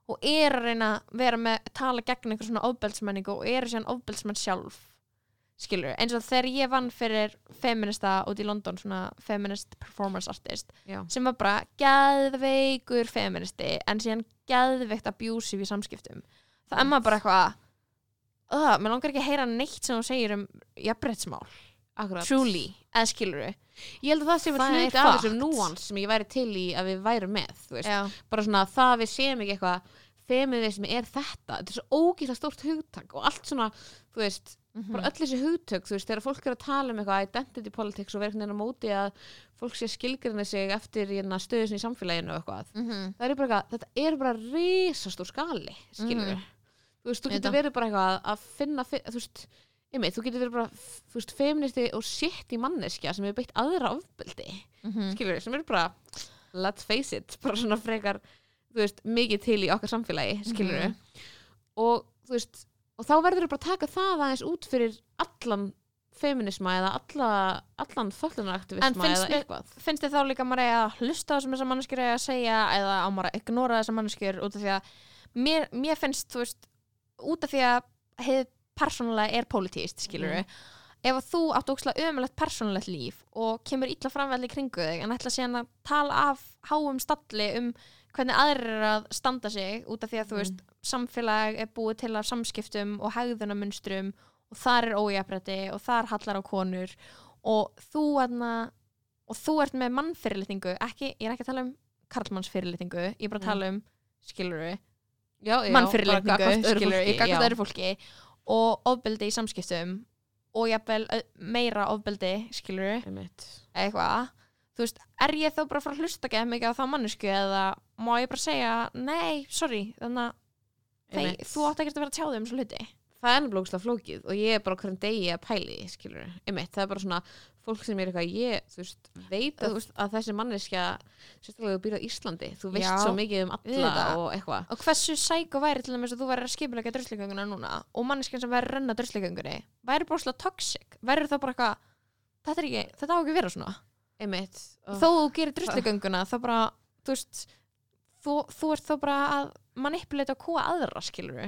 og eru að reyna að vera með, tala gegn einhver svona ofbeldsmenningu og eru síðan ofbeldsmenn sjálf skilur, eins og þegar ég vann fyrir feminista út í London svona feminist performance artist Já. sem var bara geðveikur feministi en síðan geðveikt abusive í samskiptum það er maður bara eitthvað uh, mér langar ekki að heyra neitt sem hún segir um jafnbrettsmál, truly eða skilur Ég held að það sé verið er hluti af þessum núans sem ég væri til í að við værum með, þú Bara svona það að við séum ekki eitthvað feminismi er þetta, þetta er svo ógísla stórt hugtak og allt svona, þú veist, Mhm. bara öll þessi hugtök, þú veist, þegar fólk er að tala um eitthvað identity politics og verður á móti að fólk sé skilgrinni sig eftir hérna, stöðusin í samfélaginu og eitthvað. Mhm. Það er bara eitthvað, þetta er bara risastór skali, skilur Mhm. Þú veist, þú getur verið bara eitthvað að finna, fi- þú veist, einmitt, þú getur verið bara, þú veist, feministi og shit í manneskja sem hefur beitt aðra ofbeldi Mhm. skilur sem eru bara let's face it, bara svona frekar þú veist, mikið til í okkar samfélagi skilur Mhm. og þú veist og þá verður þú bara að taka það aðeins út fyrir allan feminisma eða alla, allan En föllunarакtivisma finnst eða eitthvað finnst þið þá líka að maður að hlusta á sem þessar mannskjur eigi að segja eða á maður að ignora þessar mannskjur út af því að mér, mér finnst þú veist út af því að hefð persónulega er pólitíst skilur Mhm. ef að þú átt ókslega ömulegt persónulegt líf og kemur illa framvelli kringu þig en ætla síðan að tala af háum stalli um hvernig aðrir er að standa sig út af því að þú Mhm. veist samfélag er búið til af samskiptum og hegðunamunstrum og þar er ójafrætti og þar hallar á konur og þú aðna og þú ert með mannfyrirlitningu ekki, ég er ekki að tala um karlmannsfyrirlitningu ég er bara að Mm. tala um, skilur já, já, mannfyrirlitningu, bara gagnvart öðru fólki, og ofbeldi í samskiptum og jafnvel meira ofbeldi skilur eitthvað. Þú veist, er ég þá bara að fara að hlusta ekki mikið á það mannesku eða má ég bara segja nei, sorry, þannig að þú átt ekki að vera að tjá þau um svo hluti það er nefnilega ógeðslega flókið og ég er bara hverjum degi að pæli, skilur einmitt, það er bara svona fólk sem er eitthvað ég, þú veist, veit að, veist, að þessi manneskja sérstaklega býr á Íslandi þú veist Já, svo mikið um alla og eitthvað. Og hversu sæk og væri til dæmis að þú væri að skipulega drusligönguna núna og manneskinn sem væri að renna drusligöngunni væri bara slá toxic, væri það bara eitthvað þetta er ekki, þetta á ekki að vera svona. Einmitt, og, þó þú gerir drusligönguna þá bara, þú veist þú, þú ert þá bara að manipulata og kúa aðra skilur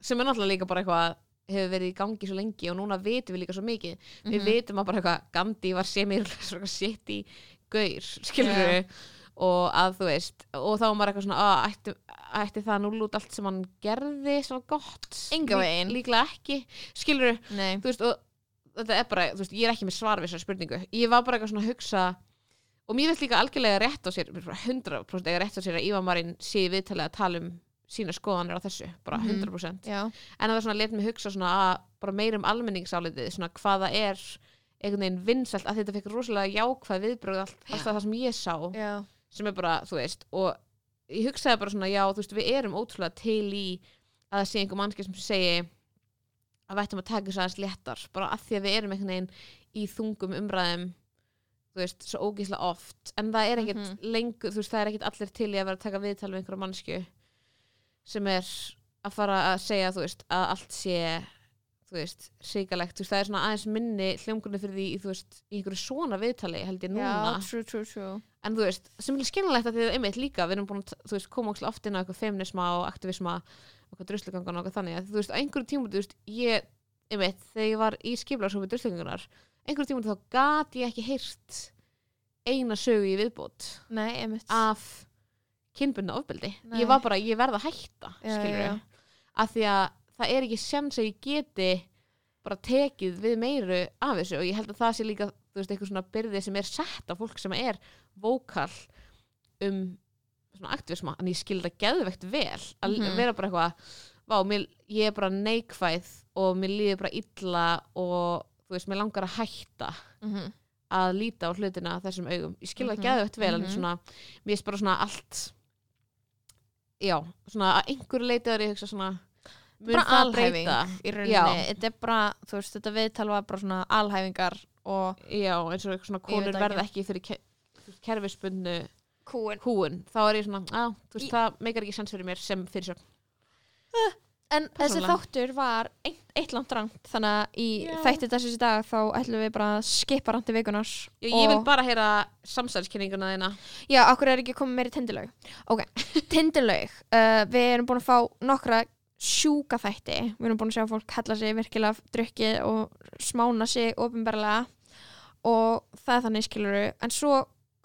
sem er náttúrulega líka bara eitthvað hefur verið í gangi svo lengi og núna vitum við líka svo mikið. Mhm. við vitum að bara eitthvað Gandhi var semir svona shit í gaur skilur við og að þú veist og þá var maður eitthvað svona að ætti, ætti það núl út allt sem hann gerði svona gott? Engan Lí- líklega ekki skilur við veist, og þetta er bara, veist, ég er ekki með svar við þessar spurningu, ég var bara eitthvað svona að hugsa og mér finnst líka algjörlega rétt á sér bara 100% eiga rétt á sér að Ívar Marín sé viðtalið að tala um sína skoðanir á þessu, bara Mhm. 100% já, en það var svona let mig hugsa svona að bara meir um almenningsálitið, svona hvað það er einhvern veginn vinsælt að þetta fekk rosalega jákvæð viðbröð allt, alltaf það sem ég sá já, sem er bara, þú veist, og ég hugsaði bara svona, já, þú veist, við erum ótrúlega til í að það sé einhver mannski sem segi að við ættum að taka þess aðeins léttar, bara að því að við erum einhvern veginn í þungum umræðum þú veist, svo ógíslega oft. En það er ekkert Mhm. lengur, þú veist, það er ekkert allir til í að vera að taka viðtal við einhverja mannsku sem er að fara að segja, veist, að allt sé veist, það er svona aðeins minni hljómgrunni fyrir því, veist, í einhverju svona viðtali held ég núna. já, true, true, true. En þú veist, sem er skemmilegt að að einmitt líka, við erum búin að, koma oft inn á eitthvað feminisma og aktivisma og eitthvað druslugangan og eitthvað þannig að þú veist, á einhverju tímur, þú veist, ég einmitt, þegar ég var í skipularsófi druslugangunar einhverju tímur þá gat ég ekki heyrt eina sögu í viðbót Nei, af kynbundna ofbeldi Nei. ég var bara, ég verð að hætta skilur já. af því að það er ekki sem sem ég geti bara tekið við meiru af þessu og ég held að það sé líka þú veist, eitthvað svona byrði sem er sett á fólk sem er vókal um svona aktivisma en ég skil það geðvegt vel að Mhm. vera bara eitthvað vá, mér, ég er bara neikvæð og mér líður bara illa og þú veist, mér langar að hætta Mhm. að líta á hlutina þessum augum ég skil það Mhm, geðvegt vel en mhm. svona, mér er bara svona allt já, svona að einhverju leiti að ég hugsa svona mun það alhæfing breyta í rauninni, þetta er bara þú veist, þetta viðtal var bara svona alhæfingar og já, eins og svona konur verða ekki. fyrir ke kerfisbundnu kúin húun þá er ég svona, á, þú veist, Í- það meikar ekki sens fyrir mér sem fyrir svo en þessi þáttur var eitt, eitt langt rangt þannig að í Já. þætti þessi dag þá ætlum við bara að skipa rangt í vikunars ég, ég vil bara heyra samsælskynninguna þína. Já, okkur er ekki komið meiri tindilög Ok, tindilög uh, Við erum búin að fá nokkra sjúka þætti. Við erum búin að sjá fólk hella sig virkilega drukkið og smána sig ofinberlega og það er þannig skiluru en svo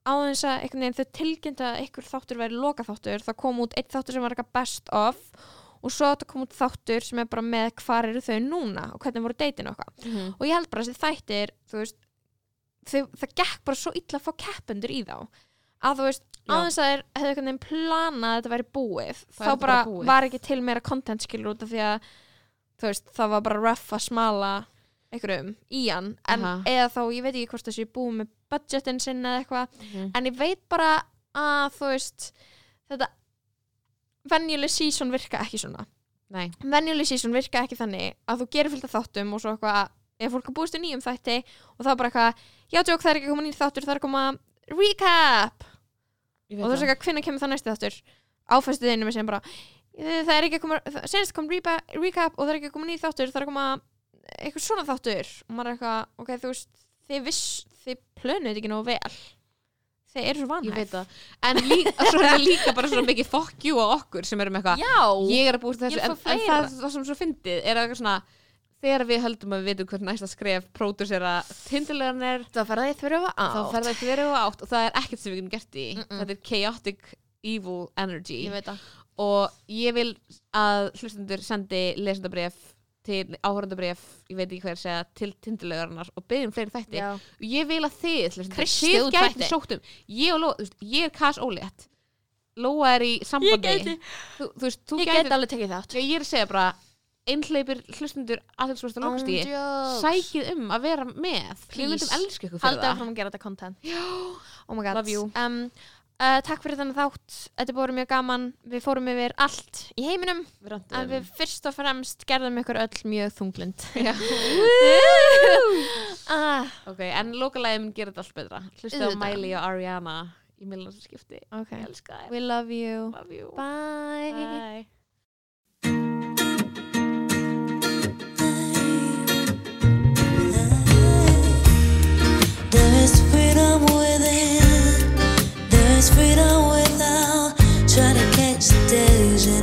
áðins að einhvern veginn þau tilkynnt að einhver þáttur væri loka þáttur það kom út eitt þáttur sem var eitthvað best of og svo þetta kom út þáttur sem er bara með hvar eru þau núna og hvernig voru deytin okkar mm og ég held bara að þessi þættir veist, þau, það gekk bara svo illa að fá keppendur í þá að þú veist, aðeins að þeir hefðu einhvern veginn planað að þetta væri búið Það þá bara búið. var ekki til meira content skilur út af því að veist, það var bara rough að smala einhverjum í hann en Aha. eða þá, ég veit ekki hvort þessi búið með budgetin sinna eða eitthvað -hmm. en ég veit bara að þú veist þetta venjuleg season virka ekki svona. Nei, venjuleg season virka ekki þannig að þú gerir fylgta þáttum og svo eitthvað ef fólk er búist í nýjum þætti og það er bara eitthvað, já tjók það er ekki að koma nýjum þáttur það er að koma recap! Og þú veist eitthvað, hvenær kemur það næsti þáttur? Áfæstu þinu með sem bara "Eh, það er ekki að koma, það- senast kom recap og það er ekki að koma nýjum þáttur það er að koma eitthvað svona þáttur. Og maður er eitthvað, ok, þú veist þið þið plönuð ekki nógu vel þið eru svo það. En líka, svo er það líka bara svona mikið fuck you á okkur sem erum eitthvað já, ég er að búist þessu en, en það, það sem svo fyndið er eitthvað svona þegar við höldum að við veitum hvern næsta skref pródusera tindilegan er það fer að þið þurfa á þá fer það ekki verið á átt og það er ekkert sem við getum gert í. Mm-mm. þetta er chaotic evil energy. Ég það. Og ég vil að hlustendur sendi lesendabref til áhörðabref, ég veit ekki hver segja til tindilögarnar og byrjum fleiri þætti. Já. og ég vil að þið, þið gæti sóktum, ég og Lóa, þú veist, ég er Kass Ólétt, Lóa er í sambandi, þú, þú veist, þú ég gæti, gæti alveg tekið þátt, ég er að segja bara einhleipir hlustundur aðeinsvörsta lókstígi sækið um að vera með. Við myndum elsku ykkur fyrir það. haldið áfram að gera þetta content. Oh um, Uh, takk fyrir þannig þátt, þetta búið mjög gaman. Við fórum yfir allt í heiminum. Brandum. en við fyrst og fremst gerðum ykkur öll mjög þunglind. Ah. ok, en lokalægum gerir þetta allt betra. Hlusta á Miley og Ariana í millansinskipti okay. we love you, love you. bye, bye.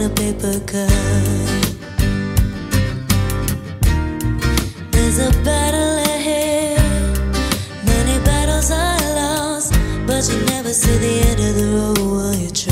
a paper cup. There's a battle ahead, many battles are lost, but you never see the end of the road while you try.